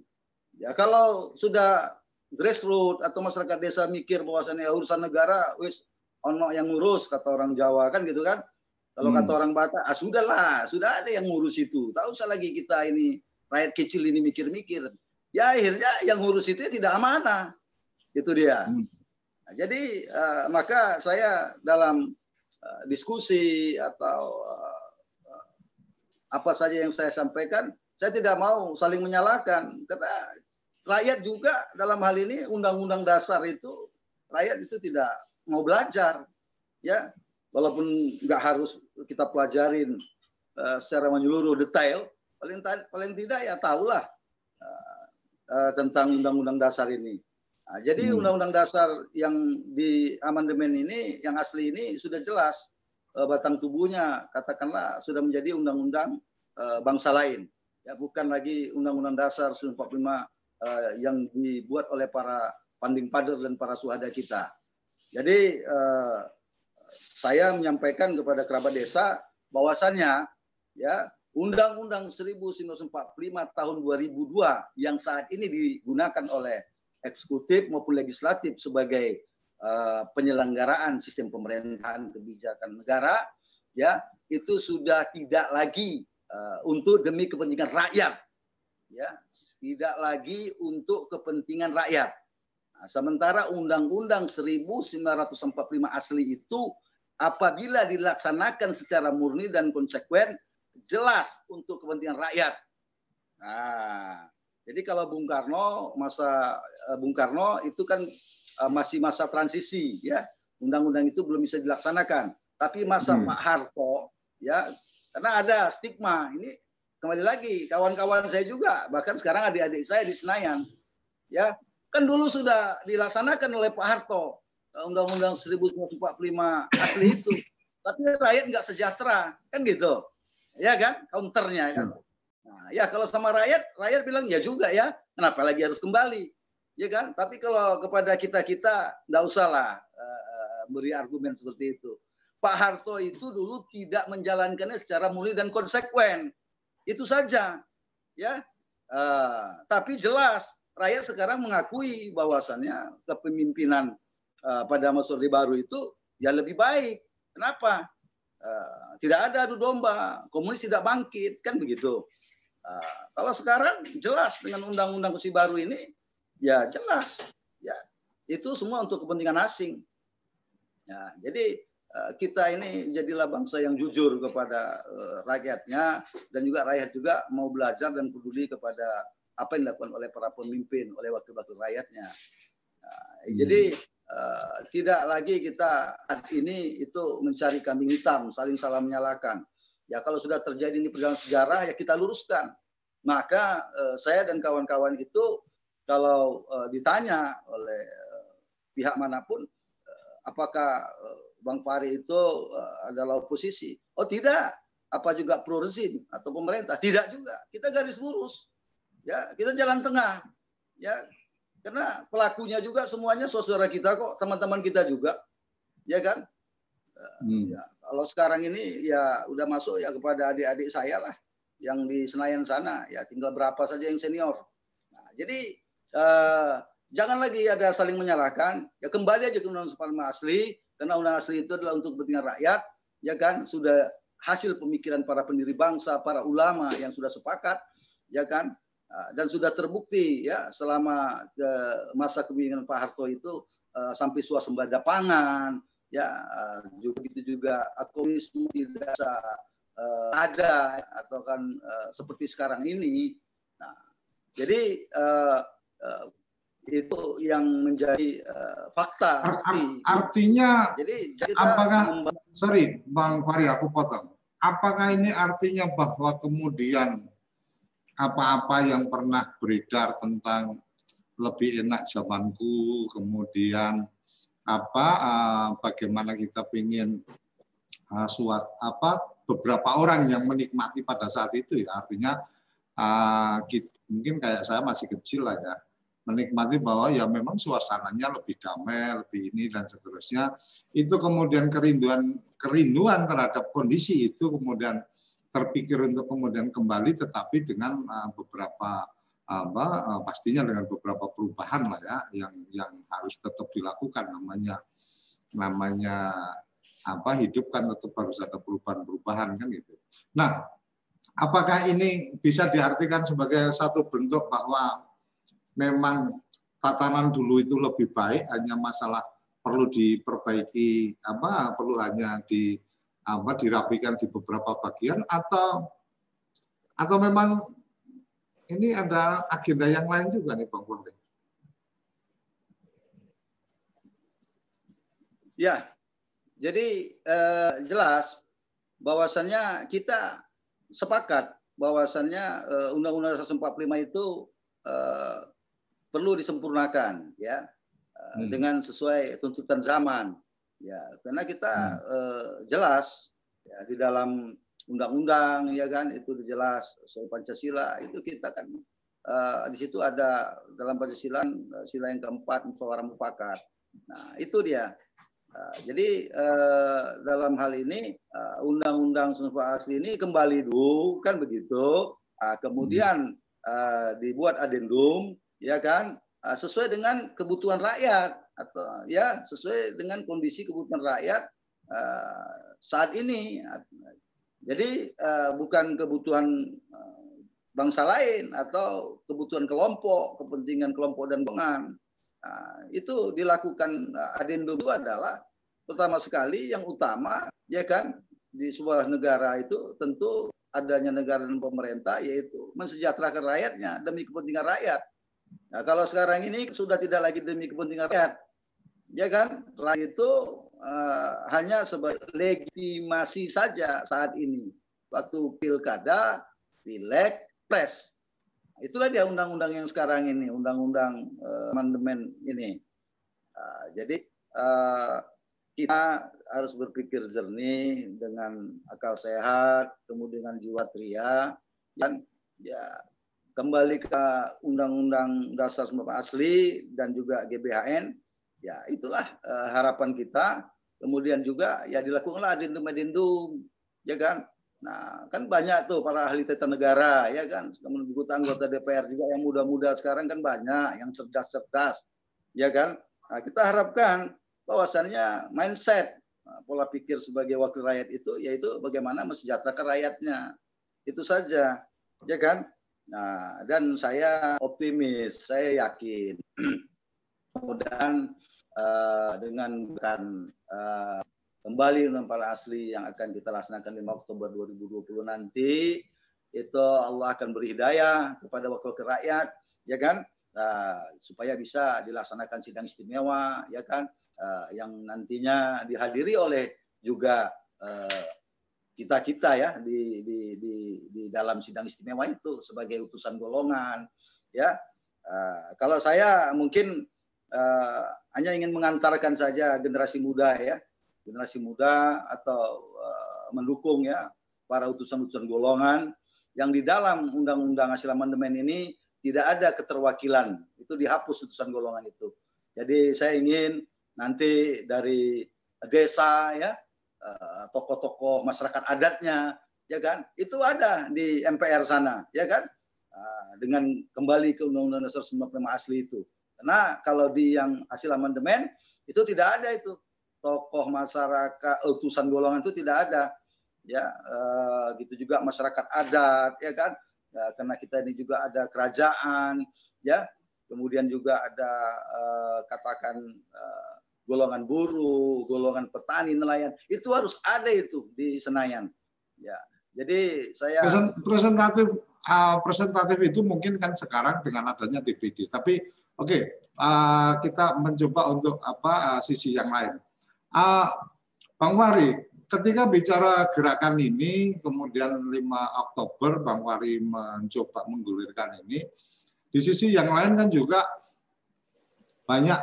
Ya kalau sudah grassroots atau masyarakat desa mikir bahwasannya ya, urusan negara wis ono yang ngurus kata orang Jawa kan gitu kan. Kalau hmm. kata orang Batak, ah sudahlah, sudah ada yang ngurus itu. Tak usah lagi kita ini rakyat kecil ini mikir-mikir. Ya akhirnya yang ngurus itu ya tidak amanah. Itu dia. Hmm. Nah, jadi uh, maka saya dalam uh, diskusi atau uh, apa saja yang saya sampaikan, saya tidak mau saling menyalahkan karena rakyat juga dalam hal ini undang-undang dasar itu rakyat itu tidak mau belajar ya walaupun nggak harus kita pelajarin uh, secara menyeluruh detail paling paling tidak ya tahulah uh, uh, tentang undang-undang dasar ini nah, jadi hmm. undang-undang hmm. dasar yang di amandemen ini yang asli ini sudah jelas uh, batang tubuhnya katakanlah sudah menjadi undang-undang uh, bangsa lain ya bukan lagi undang-undang dasar 45 uh, yang dibuat oleh para panding pader dan para suhada kita jadi eh, saya menyampaikan kepada kerabat desa bahwasannya ya Undang-Undang 1945 tahun 2002 yang saat ini digunakan oleh eksekutif maupun legislatif sebagai uh, penyelenggaraan sistem pemerintahan kebijakan negara ya itu sudah tidak lagi uh, untuk demi kepentingan rakyat ya tidak lagi untuk kepentingan rakyat sementara Undang-Undang 1945 asli itu apabila dilaksanakan secara murni dan konsekuen jelas untuk kepentingan rakyat. Nah, jadi kalau Bung Karno masa eh, Bung Karno itu kan eh, masih masa transisi ya. Undang-undang itu belum bisa dilaksanakan. Tapi masa hmm. Pak Harto ya karena ada stigma ini kembali lagi kawan-kawan saya juga bahkan sekarang adik-adik saya di Senayan ya Kan dulu sudah dilaksanakan oleh Pak Harto eh, Undang-Undang 1945 asli itu. Tapi rakyat nggak sejahtera, kan gitu. Ya kan? Counternya kan. Nah, ya kalau sama rakyat, rakyat bilang ya juga ya. Kenapa lagi harus kembali? Ya kan? Tapi kalau kepada kita-kita nggak usahlah uh, beri argumen seperti itu. Pak Harto itu dulu tidak menjalankannya secara murni dan konsekuen. Itu saja. Ya. Uh, tapi jelas rakyat sekarang mengakui bahwasannya kepemimpinan uh, pada masa Baru itu ya lebih baik. Kenapa? Uh, tidak ada adu domba, komunis tidak bangkit, kan begitu. Uh, kalau sekarang jelas dengan undang-undang kursi baru ini, ya jelas, ya itu semua untuk kepentingan asing. Ya, jadi kita ini jadilah bangsa yang jujur kepada rakyatnya dan juga rakyat juga mau belajar dan peduli kepada apa yang dilakukan oleh para pemimpin, oleh wakil-wakil rakyatnya. Nah, hmm. Jadi uh, tidak lagi kita saat ini itu mencari kambing hitam, saling salah menyalahkan. Ya kalau sudah terjadi ini perjalanan sejarah ya kita luruskan. Maka uh, saya dan kawan-kawan itu kalau uh, ditanya oleh uh, pihak mana pun uh, apakah uh, Bang Fahri itu uh, adalah oposisi? Oh tidak. Apa juga pro rezim atau pemerintah? Tidak juga. Kita garis lurus Ya, kita jalan tengah. Ya, karena pelakunya juga semuanya saudara kita kok, teman-teman kita juga. Ya kan? Hmm. Ya, kalau sekarang ini ya udah masuk ya kepada adik-adik saya lah yang di Senayan sana, ya tinggal berapa saja yang senior. Nah, jadi eh, jangan lagi ada saling menyalahkan. Ya kembali aja ke Undang-Undang asli, karena Undang asli itu adalah untuk kepentingan rakyat, ya kan? Sudah hasil pemikiran para pendiri bangsa, para ulama yang sudah sepakat, ya kan? Ah, dan sudah terbukti ya selama uh, masa kepemimpinan Pak Harto itu uh, sampai suasembada pangan ya uh, juga itu juga komunisme tidak uh, ada atau kan uh, seperti sekarang ini nah Jadi uh, uh, itu yang menjadi uh, fakta.
Ar ar artinya,
jadi kita
apakah, sorry Bang Fari, aku potong. Apakah ini artinya bahwa kemudian apa-apa yang pernah beredar tentang lebih enak zamanku, kemudian apa uh, bagaimana kita ingin uh, suat apa beberapa orang yang menikmati pada saat itu ya artinya kita, mungkin kayak saya masih kecil lah ya menikmati bahwa ya memang suasananya lebih damai, lebih ini dan seterusnya. Itu kemudian kerinduan kerinduan terhadap kondisi itu kemudian terpikir untuk kemudian kembali tetapi dengan uh, beberapa apa uh, pastinya dengan beberapa perubahan lah ya yang yang harus tetap dilakukan namanya namanya apa hidup kan tetap harus ada perubahan-perubahan kan gitu. Nah, apakah ini bisa diartikan sebagai satu bentuk bahwa memang tatanan dulu itu lebih baik, hanya masalah perlu diperbaiki apa perlu hanya di apa dirapikan di beberapa bagian atau atau memang ini ada agenda yang lain juga nih Bang Fonte.
Ya, jadi eh, jelas bahwasannya kita sepakat bahwasannya eh, Undang-Undang Dasar 45 itu eh, perlu disempurnakan ya eh, hmm. dengan sesuai tuntutan zaman ya karena kita hmm. uh, jelas ya di dalam undang-undang ya kan itu jelas soal Pancasila itu kita kan uh, di situ ada dalam Pancasila sila yang keempat musyawarah mufakat. Nah itu dia. Uh, jadi uh, dalam hal ini uh, undang-undang uh, asli ini kembali dulu kan begitu? Uh, kemudian uh, dibuat adendum ya kan? Ah, sesuai dengan kebutuhan rakyat atau ya sesuai dengan kondisi kebutuhan rakyat uh, saat ini. Jadi uh, bukan kebutuhan bangsa lain atau kebutuhan kelompok, kepentingan kelompok dan golongan. Nah, itu dilakukan adendum itu adalah pertama sekali yang utama ya kan di sebuah negara itu tentu adanya negara dan pemerintah yaitu mensejahterakan rakyatnya demi kepentingan rakyat Nah, kalau sekarang ini sudah tidak lagi demi kepentingan rakyat. Ya kan? Rakyat itu uh, hanya sebagai legitimasi saja saat ini. Waktu pilkada, pileg, pres. Itulah dia undang-undang yang sekarang ini, undang-undang uh, amandemen ini. Uh, jadi uh, kita harus berpikir jernih dengan akal sehat, kemudian dengan jiwa tria, dan ya kembali ke Undang-Undang Dasar Asli dan juga GBHN, ya itulah uh, harapan kita. Kemudian juga ya dilakukanlah adendum-adendum, ya kan? Nah, kan banyak tuh para ahli tata negara, ya kan? Kemudian anggota DPR juga yang muda-muda sekarang kan banyak, yang cerdas-cerdas, ya kan? Nah, kita harapkan bahwasannya mindset nah, pola pikir sebagai wakil rakyat itu yaitu bagaimana mesejahterakan rakyatnya. Itu saja, ya kan? Nah, dan saya optimis, saya yakin mudah uh, dengan kan uh, kembali undang asli yang akan kita laksanakan 5 Oktober 2020 nanti itu Allah akan beri hidayah kepada wakil rakyat ya kan? Uh, supaya bisa dilaksanakan sidang istimewa ya kan? Uh, yang nantinya dihadiri oleh juga uh, kita kita ya di, di, di, di dalam sidang istimewa itu sebagai utusan golongan ya. Uh, kalau saya mungkin uh, hanya ingin mengantarkan saja generasi muda ya generasi muda atau uh, mendukung ya para utusan-utusan golongan yang di dalam undang-undang hasil amandemen ini tidak ada keterwakilan itu dihapus utusan golongan itu jadi saya ingin nanti dari desa ya Eh, tokoh-tokoh masyarakat adatnya, ya kan? Itu ada di MPR sana, ya kan? Dengan kembali ke Undang-Undang Dasar 45 asli itu. Karena kalau di yang hasil amandemen itu tidak ada itu. Tokoh masyarakat utusan golongan itu tidak ada. Ya uh, gitu juga masyarakat adat ya kan? Ya, karena kita ini juga ada kerajaan ya. Kemudian juga ada uh, katakan uh, golongan buruh, golongan petani, nelayan, itu harus ada itu di Senayan. Ya, jadi saya
presentatif uh, presentatif itu mungkin kan sekarang dengan adanya DPD. Tapi oke, uh, kita mencoba untuk apa uh, sisi yang lain. Uh, Bang Wari, ketika bicara gerakan ini, kemudian 5 Oktober Bang Wari mencoba menggulirkan ini, di sisi yang lain kan juga banyak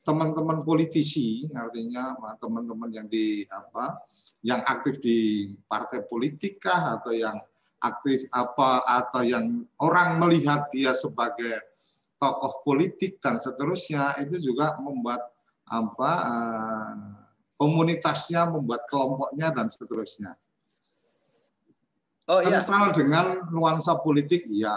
teman-teman politisi artinya teman-teman yang di apa yang aktif di partai politik kah atau yang aktif apa atau yang orang melihat dia sebagai tokoh politik dan seterusnya itu juga membuat apa eh, komunitasnya membuat kelompoknya dan seterusnya oh, iya. kental dengan nuansa politik ya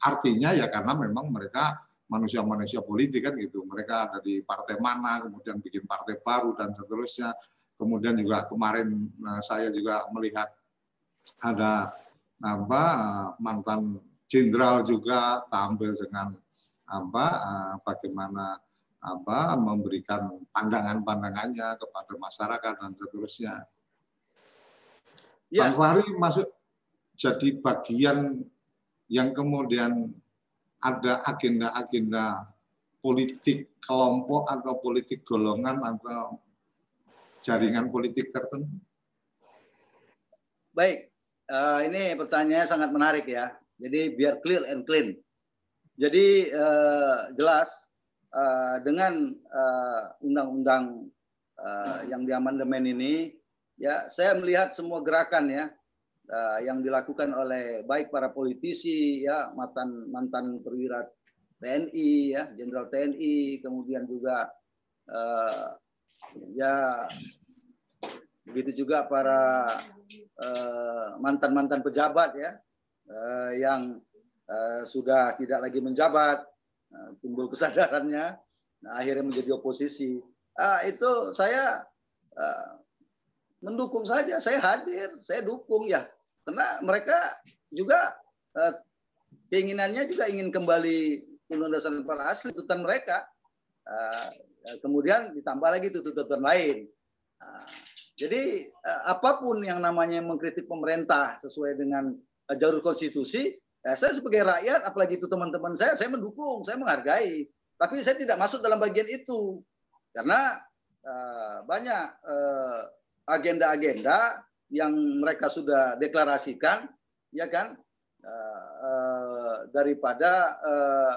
artinya ya karena memang mereka manusia-manusia politik kan gitu. Mereka ada di partai mana, kemudian bikin partai baru dan seterusnya. Kemudian juga kemarin nah, saya juga melihat ada apa mantan jenderal juga tampil dengan apa bagaimana apa memberikan pandangan-pandangannya kepada masyarakat dan seterusnya. Ya. Bang Fahri masuk jadi bagian yang kemudian ada agenda-agenda politik kelompok atau politik golongan atau jaringan politik tertentu?
Baik, uh, ini pertanyaannya sangat menarik ya. Jadi biar clear and clean. Jadi uh, jelas uh, dengan undang-undang uh, yang diamandemen ini, ya saya melihat semua gerakan ya uh, yang dilakukan oleh baik para politisi ya mantan mantan perwira TNI ya jenderal TNI kemudian juga uh, ya begitu juga para uh, mantan-mantan pejabat ya uh, yang uh, sudah tidak lagi menjabat. Uh, timbul kesadarannya. Nah, akhirnya menjadi oposisi. Uh, itu saya uh, mendukung saja. Saya hadir saya dukung ya. Karena mereka juga eh, keinginannya juga ingin kembali undang-undang dasar asli tuntutan mereka. Uh, kemudian ditambah lagi tuntutan lain. Uh, jadi uh, apa pun yang namanya mengkritik pemerintah sesuai dengan uh, jalur konstitusi, ya saya sebagai rakyat, apalagi itu teman-teman saya, saya mendukung, saya menghargai. Tapi saya tidak masuk dalam bagian itu karena uh, banyak agenda-agenda yang mereka sudah deklarasikan, ya kan, uh, uh, daripada uh,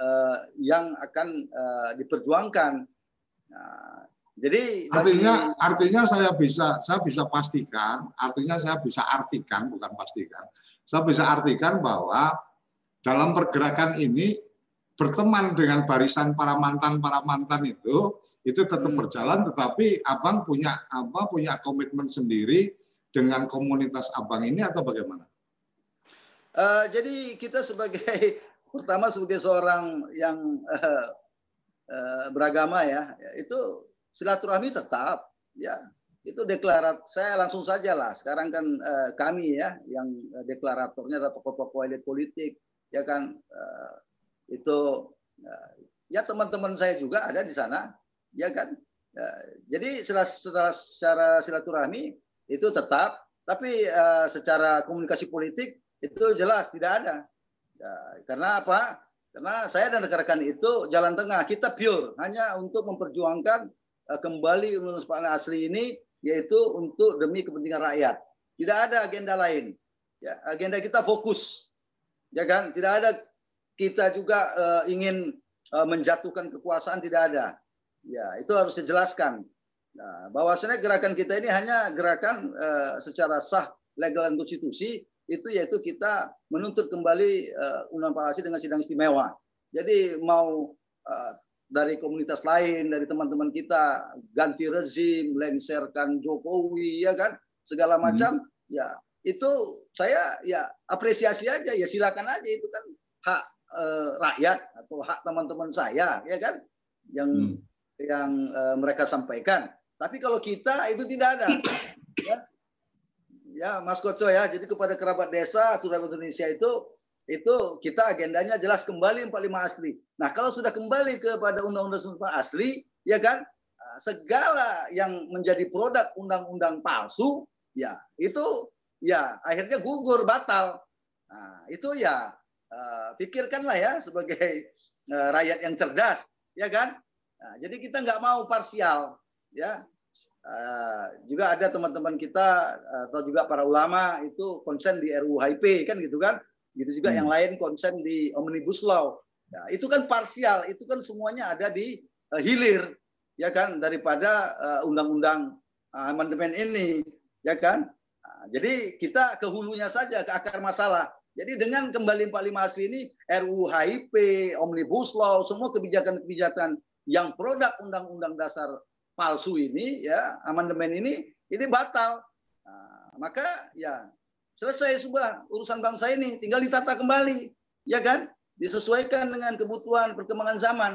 uh, yang akan uh, diperjuangkan. Nah, jadi
artinya artinya saya bisa saya bisa pastikan, artinya saya bisa artikan bukan pastikan. Saya bisa artikan bahwa dalam pergerakan ini berteman dengan barisan para mantan para mantan itu itu tetap hmm. berjalan tetapi abang punya apa punya komitmen sendiri dengan komunitas abang ini atau bagaimana?
Uh, jadi kita sebagai pertama sebagai seorang yang uh, uh, beragama ya itu silaturahmi tetap ya itu deklarat saya langsung saja lah. Sekarang kan uh, kami ya yang deklaratornya adalah tokoh-tokoh elit politik ya kan? Uh, itu uh, ya teman-teman saya juga ada di sana ya kan? Uh, jadi secara, secara, silaturahmi itu tetap tapi uh, secara komunikasi politik itu jelas tidak ada. Ya, karena apa? Karena saya dan rekan-rekan itu jalan tengah. Kita pure hanya untuk memperjuangkan uh, kembali undang-undang asli ini yaitu untuk demi kepentingan rakyat tidak ada agenda lain ya agenda kita fokus ya kan tidak ada kita juga uh, ingin uh, menjatuhkan kekuasaan tidak ada. Ya, itu harus dijelaskan. Nah, bahwasanya gerakan kita ini hanya gerakan uh, secara sah, legal dan konstitusi itu yaitu kita menuntut kembali uh, undang undang dengan sidang istimewa. Jadi mau uh, dari komunitas lain, dari teman-teman kita ganti rezim, lengserkan Jokowi, ya kan, segala macam, hmm. ya itu saya ya apresiasi aja, ya silakan aja itu kan hak uh, rakyat atau hak teman-teman saya ya kan yang hmm. yang uh, mereka sampaikan. Tapi kalau kita itu tidak ada. ya. ya Mas Koco ya. Jadi kepada kerabat desa Surabaya Indonesia itu itu kita agendanya jelas kembali 45 asli. Nah, kalau sudah kembali kepada undang-undang asli, ya kan, eh, segala yang menjadi produk undang-undang palsu, ya itu ya akhirnya gugur batal. Nah, itu ya uh, pikirkanlah ya sebagai uh, rakyat yang cerdas, ya kan? Nah, jadi kita nggak mau parsial, ya. Uh, juga ada teman-teman kita atau juga para ulama itu konsen di RUU HIP kan gitu kan, gitu juga hmm. yang lain konsen di omnibus law. Ya, itu kan parsial, itu kan semuanya ada di uh, hilir, ya kan daripada undang-undang uh, amandemen ini, ya kan? Nah, jadi kita ke hulunya saja ke akar masalah. Jadi dengan kembali 45 asli ini RUU HIP, Omnibus Law, semua kebijakan-kebijakan yang produk Undang-Undang Dasar palsu ini ya amandemen ini ini batal. Nah, maka ya selesai sudah urusan bangsa ini tinggal ditata kembali ya kan disesuaikan dengan kebutuhan perkembangan zaman.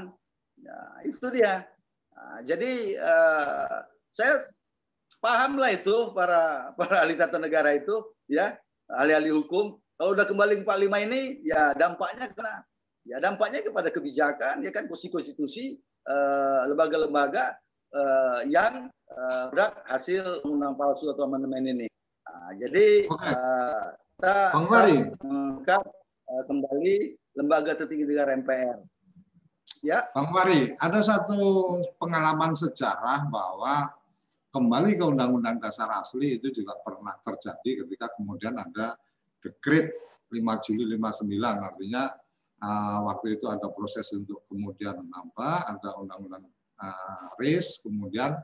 Ya, itu dia. Nah, jadi uh, saya pahamlah itu para para ahli tata negara itu ya ahli-ahli hukum kalau udah kembali 45 ini, ya dampaknya kena. Ya dampaknya kepada kebijakan, ya kan konstitusi eh, lembaga-lembaga uh, yang uh, hasil undang palsu atau amandemen ini. Nah, jadi okay. uh, kita mengangkat uh, kembali lembaga tertinggi negara MPR.
Ya. Bang Mari, ada satu pengalaman sejarah bahwa kembali ke Undang-Undang Dasar asli itu juga pernah terjadi ketika kemudian ada dekret 5 Juli 59 artinya uh, waktu itu ada proses untuk kemudian apa ada undang-undang uh, RIS kemudian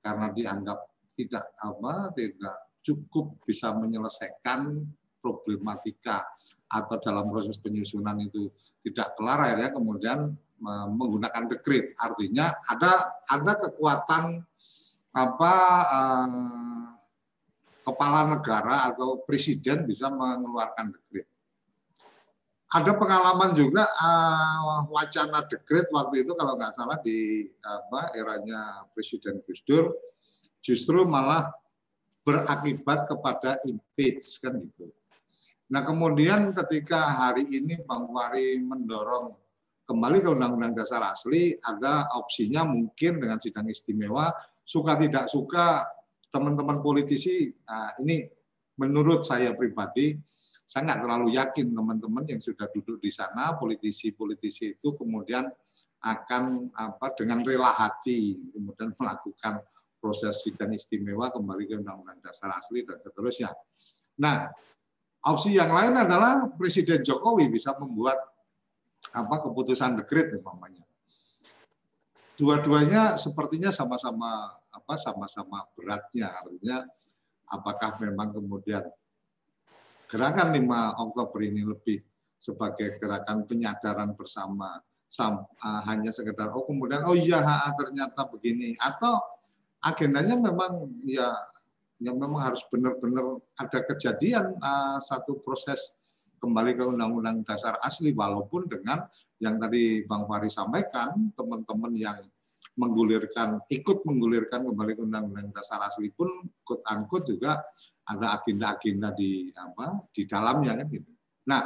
karena dianggap tidak apa tidak cukup bisa menyelesaikan problematika atau dalam proses penyusunan itu tidak kelar akhirnya kemudian menggunakan dekret artinya ada ada kekuatan apa uh, kepala negara atau presiden bisa mengeluarkan dekret. Ada pengalaman juga uh, wacana dekret waktu itu kalau nggak salah di apa eranya Presiden Gus Dur justru malah berakibat kepada impeach kan gitu. Nah kemudian ketika hari ini Bang Fahri mendorong kembali ke Undang-Undang Dasar asli ada opsinya mungkin dengan sidang istimewa suka tidak suka teman-teman politisi, nah ini menurut saya pribadi, saya nggak terlalu yakin teman-teman yang sudah duduk di sana, politisi-politisi itu kemudian akan apa dengan rela hati kemudian melakukan proses sidang istimewa kembali ke Undang-Undang Dasar asli dan seterusnya. Nah, opsi yang lain adalah Presiden Jokowi bisa membuat apa keputusan dekret umpamanya. Dua-duanya sepertinya sama-sama apa sama-sama beratnya artinya apakah memang kemudian gerakan 5 Oktober ini lebih sebagai gerakan penyadaran bersama sam, uh, hanya sekedar oh kemudian oh iya ha, ternyata begini atau agendanya memang ya yang memang harus benar-benar ada kejadian uh, satu proses kembali ke undang-undang dasar asli walaupun dengan yang tadi Bang Fahri sampaikan teman-teman yang menggulirkan ikut menggulirkan kembali ke undang-undang dasar asli pun quote unquote juga ada agenda-agenda di apa di dalamnya kan gitu. Nah,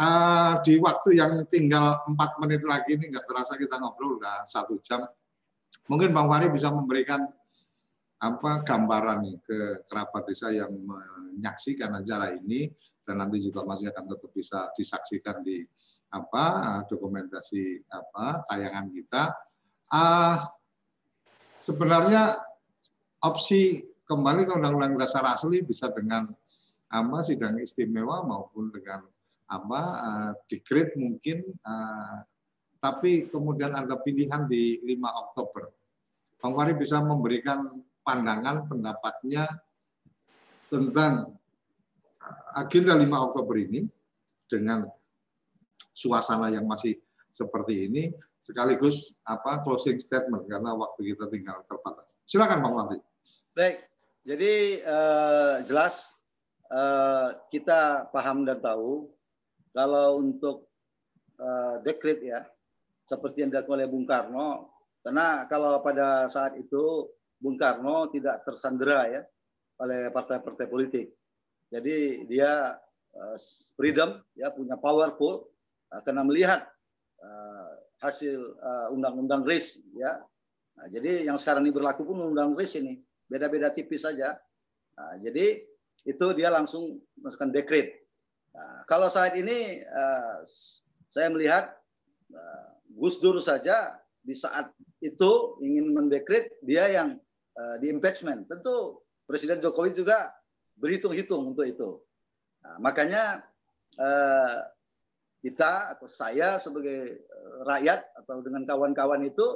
uh, di waktu yang tinggal empat menit lagi ini nggak terasa kita ngobrol udah satu jam. Mungkin Bang Fahri bisa memberikan apa gambaran ke kerabat desa yang menyaksikan acara ini dan nanti juga masih akan tetap bisa disaksikan di apa dokumentasi apa tayangan kita. Uh, sebenarnya opsi kembali ke Undang-Undang Dasar asli bisa dengan apa sidang istimewa maupun dengan apa uh, dekret mungkin uh, tapi kemudian ada pilihan di 5 Oktober. Bang Fahri bisa memberikan pandangan pendapatnya tentang agenda 5 Oktober ini dengan suasana yang masih seperti ini sekaligus apa closing statement karena waktu kita tinggal terbatas. Silakan Bang Wali.
Baik, jadi uh, jelas uh, kita paham dan tahu kalau untuk uh, dekret ya seperti yang dilakukan oleh Bung Karno, karena kalau pada saat itu Bung Karno tidak tersandera ya oleh partai-partai politik. Jadi dia uh, freedom ya punya powerful uh, karena melihat uh, hasil undang-undang RIS ya. Nah, jadi yang sekarang ini berlaku pun undang RIS ini beda-beda tipis saja. Nah, jadi itu dia langsung masukkan dekret. Nah, kalau saat ini saya melihat Gus Dur saja di saat itu ingin mendekret dia yang uh, di impeachment. Tentu Presiden Jokowi juga berhitung-hitung untuk itu. Nah, makanya uh, kita atau saya sebagai rakyat atau dengan kawan-kawan itu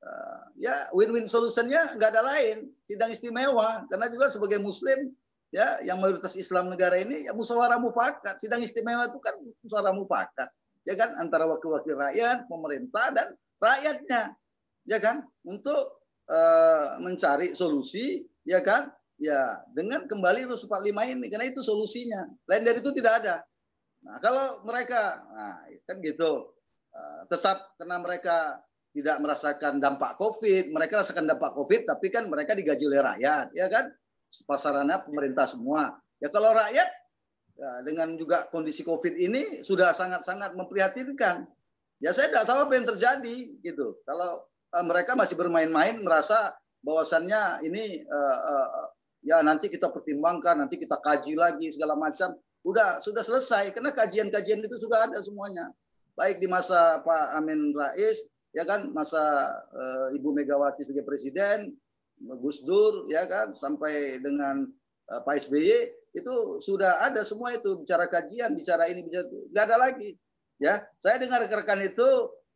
uh, ya win-win solutionnya nggak ada lain sidang istimewa karena juga sebagai Muslim ya yang mayoritas Islam negara ini ya musyawarah mufakat. Sidang istimewa itu kan musyawarah mufakat. Ya kan antara wakil-wakil rakyat, pemerintah dan rakyatnya. Ya kan untuk uh, mencari solusi ya kan ya dengan kembali Rus 45 ini karena itu solusinya. Lain dari itu tidak ada. Nah, kalau mereka nah kan gitu. Uh, tetap karena mereka tidak merasakan dampak Covid, mereka rasakan dampak Covid tapi kan mereka digaji oleh rakyat, ya kan? pasarannya pemerintah semua. Ya kalau rakyat ya, dengan juga kondisi COVID ini sudah sangat-sangat memprihatinkan. Ya saya tidak tahu apa yang terjadi gitu. Kalau uh, mereka masih bermain-main merasa bahwasannya ini uh, uh, ya nanti kita pertimbangkan, nanti kita kaji lagi segala macam. Udah sudah selesai karena kajian-kajian itu sudah ada semuanya. Baik di masa Pak Amin Rais, ya kan masa uh, Ibu Megawati sebagai presiden, Gus Dur ya kan sampai dengan uh, Pak SBY itu sudah ada semua itu bicara kajian bicara ini bicara itu. Nggak ada lagi ya. Saya dengar rekan itu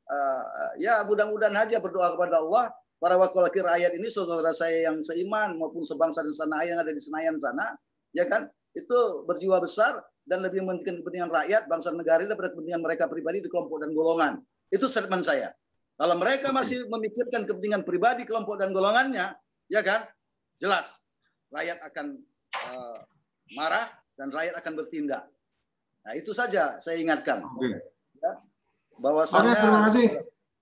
uh, ya mudah-mudahan aja berdoa kepada Allah para wakil-wakil rakyat ini saudara saya yang seiman maupun sebangsa dan sana yang ada di Senayan sana ya kan? Itu berjiwa besar dan lebih mementingkan kepentingan rakyat bangsa negara daripada kepentingan mereka pribadi di kelompok dan golongan. Itu statement saya. Kalau mereka masih memikirkan kepentingan pribadi kelompok dan golongannya ya kan? Jelas rakyat akan uh, marah dan rakyat akan bertindak. Nah itu saja saya ingatkan. Oke. Ya,
bahwasannya. Oke, terima kasih.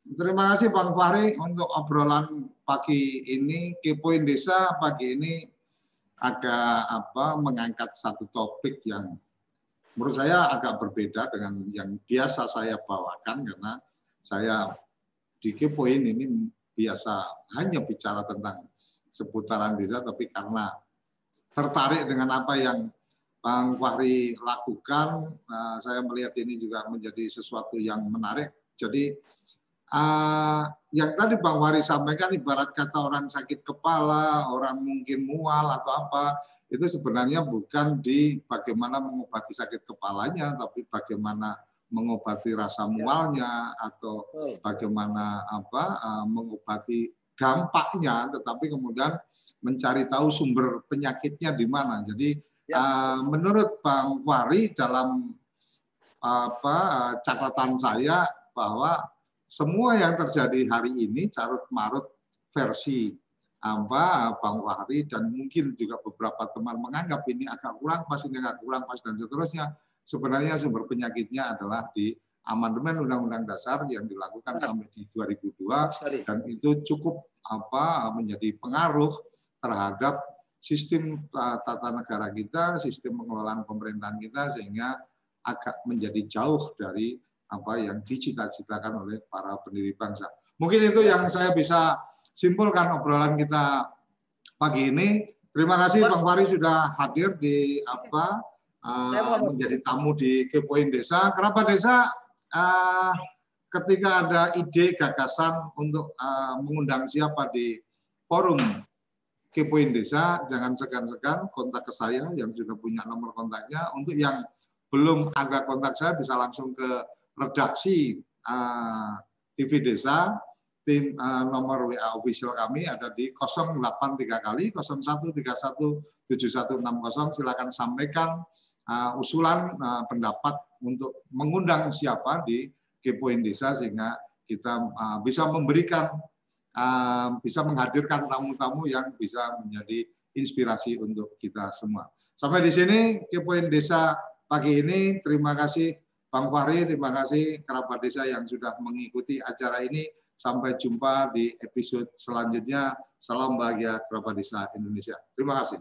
Terima kasih Bang Fahri untuk obrolan pagi ini. Kepoin Desa pagi ini agak apa mengangkat satu topik yang menurut saya agak berbeda dengan yang biasa saya bawakan karena saya di Kepoin ini biasa hanya bicara tentang seputaran desa, tapi karena tertarik dengan apa yang Bang Fahri lakukan, uh, saya melihat ini juga menjadi sesuatu yang menarik. Jadi uh, yang tadi Bang Fahri sampaikan ibarat kata orang sakit kepala, orang mungkin mual atau apa, itu sebenarnya bukan di bagaimana mengobati sakit kepalanya, tapi bagaimana mengobati rasa ya. mualnya atau bagaimana apa uh, mengobati dampaknya, tetapi kemudian mencari tahu sumber penyakitnya di mana. Jadi ya. uh, menurut Bang Wari dalam apa catatan saya bahwa semua yang terjadi hari ini carut marut versi apa Bang Wahri dan mungkin juga beberapa teman menganggap ini agak kurang pas ini agak kurang pas dan seterusnya sebenarnya sumber penyakitnya adalah di amandemen Undang-Undang Dasar yang dilakukan sampai di 2002 dan itu cukup apa menjadi pengaruh terhadap sistem tata negara kita, sistem pengelolaan pemerintahan kita sehingga agak menjadi jauh dari apa yang dicita-citakan oleh para pendiri bangsa. Mungkin itu yang saya bisa simpulkan obrolan kita pagi ini. Terima kasih Bang Fari sudah hadir di apa uh, menjadi tamu di Kepoin Desa. Kenapa Desa uh, ketika ada ide gagasan untuk uh, mengundang siapa di forum Kepoin Desa, jangan segan-segan kontak ke saya yang sudah punya nomor kontaknya. Untuk yang belum ada kontak saya bisa langsung ke redaksi uh, TV Desa. Tim uh, nomor WA official kami ada di 083 kali 0131 7160. Silakan sampaikan uh, usulan uh, pendapat untuk mengundang siapa di Kepoin Desa sehingga kita uh, bisa memberikan uh, bisa menghadirkan tamu-tamu yang bisa menjadi inspirasi untuk kita semua. Sampai di sini Kepoin Desa pagi ini. Terima kasih Bang Fahri, terima kasih kerabat desa yang sudah mengikuti acara ini. Sampai jumpa di episode selanjutnya. Salam bahagia kerabat desa Indonesia. Terima kasih.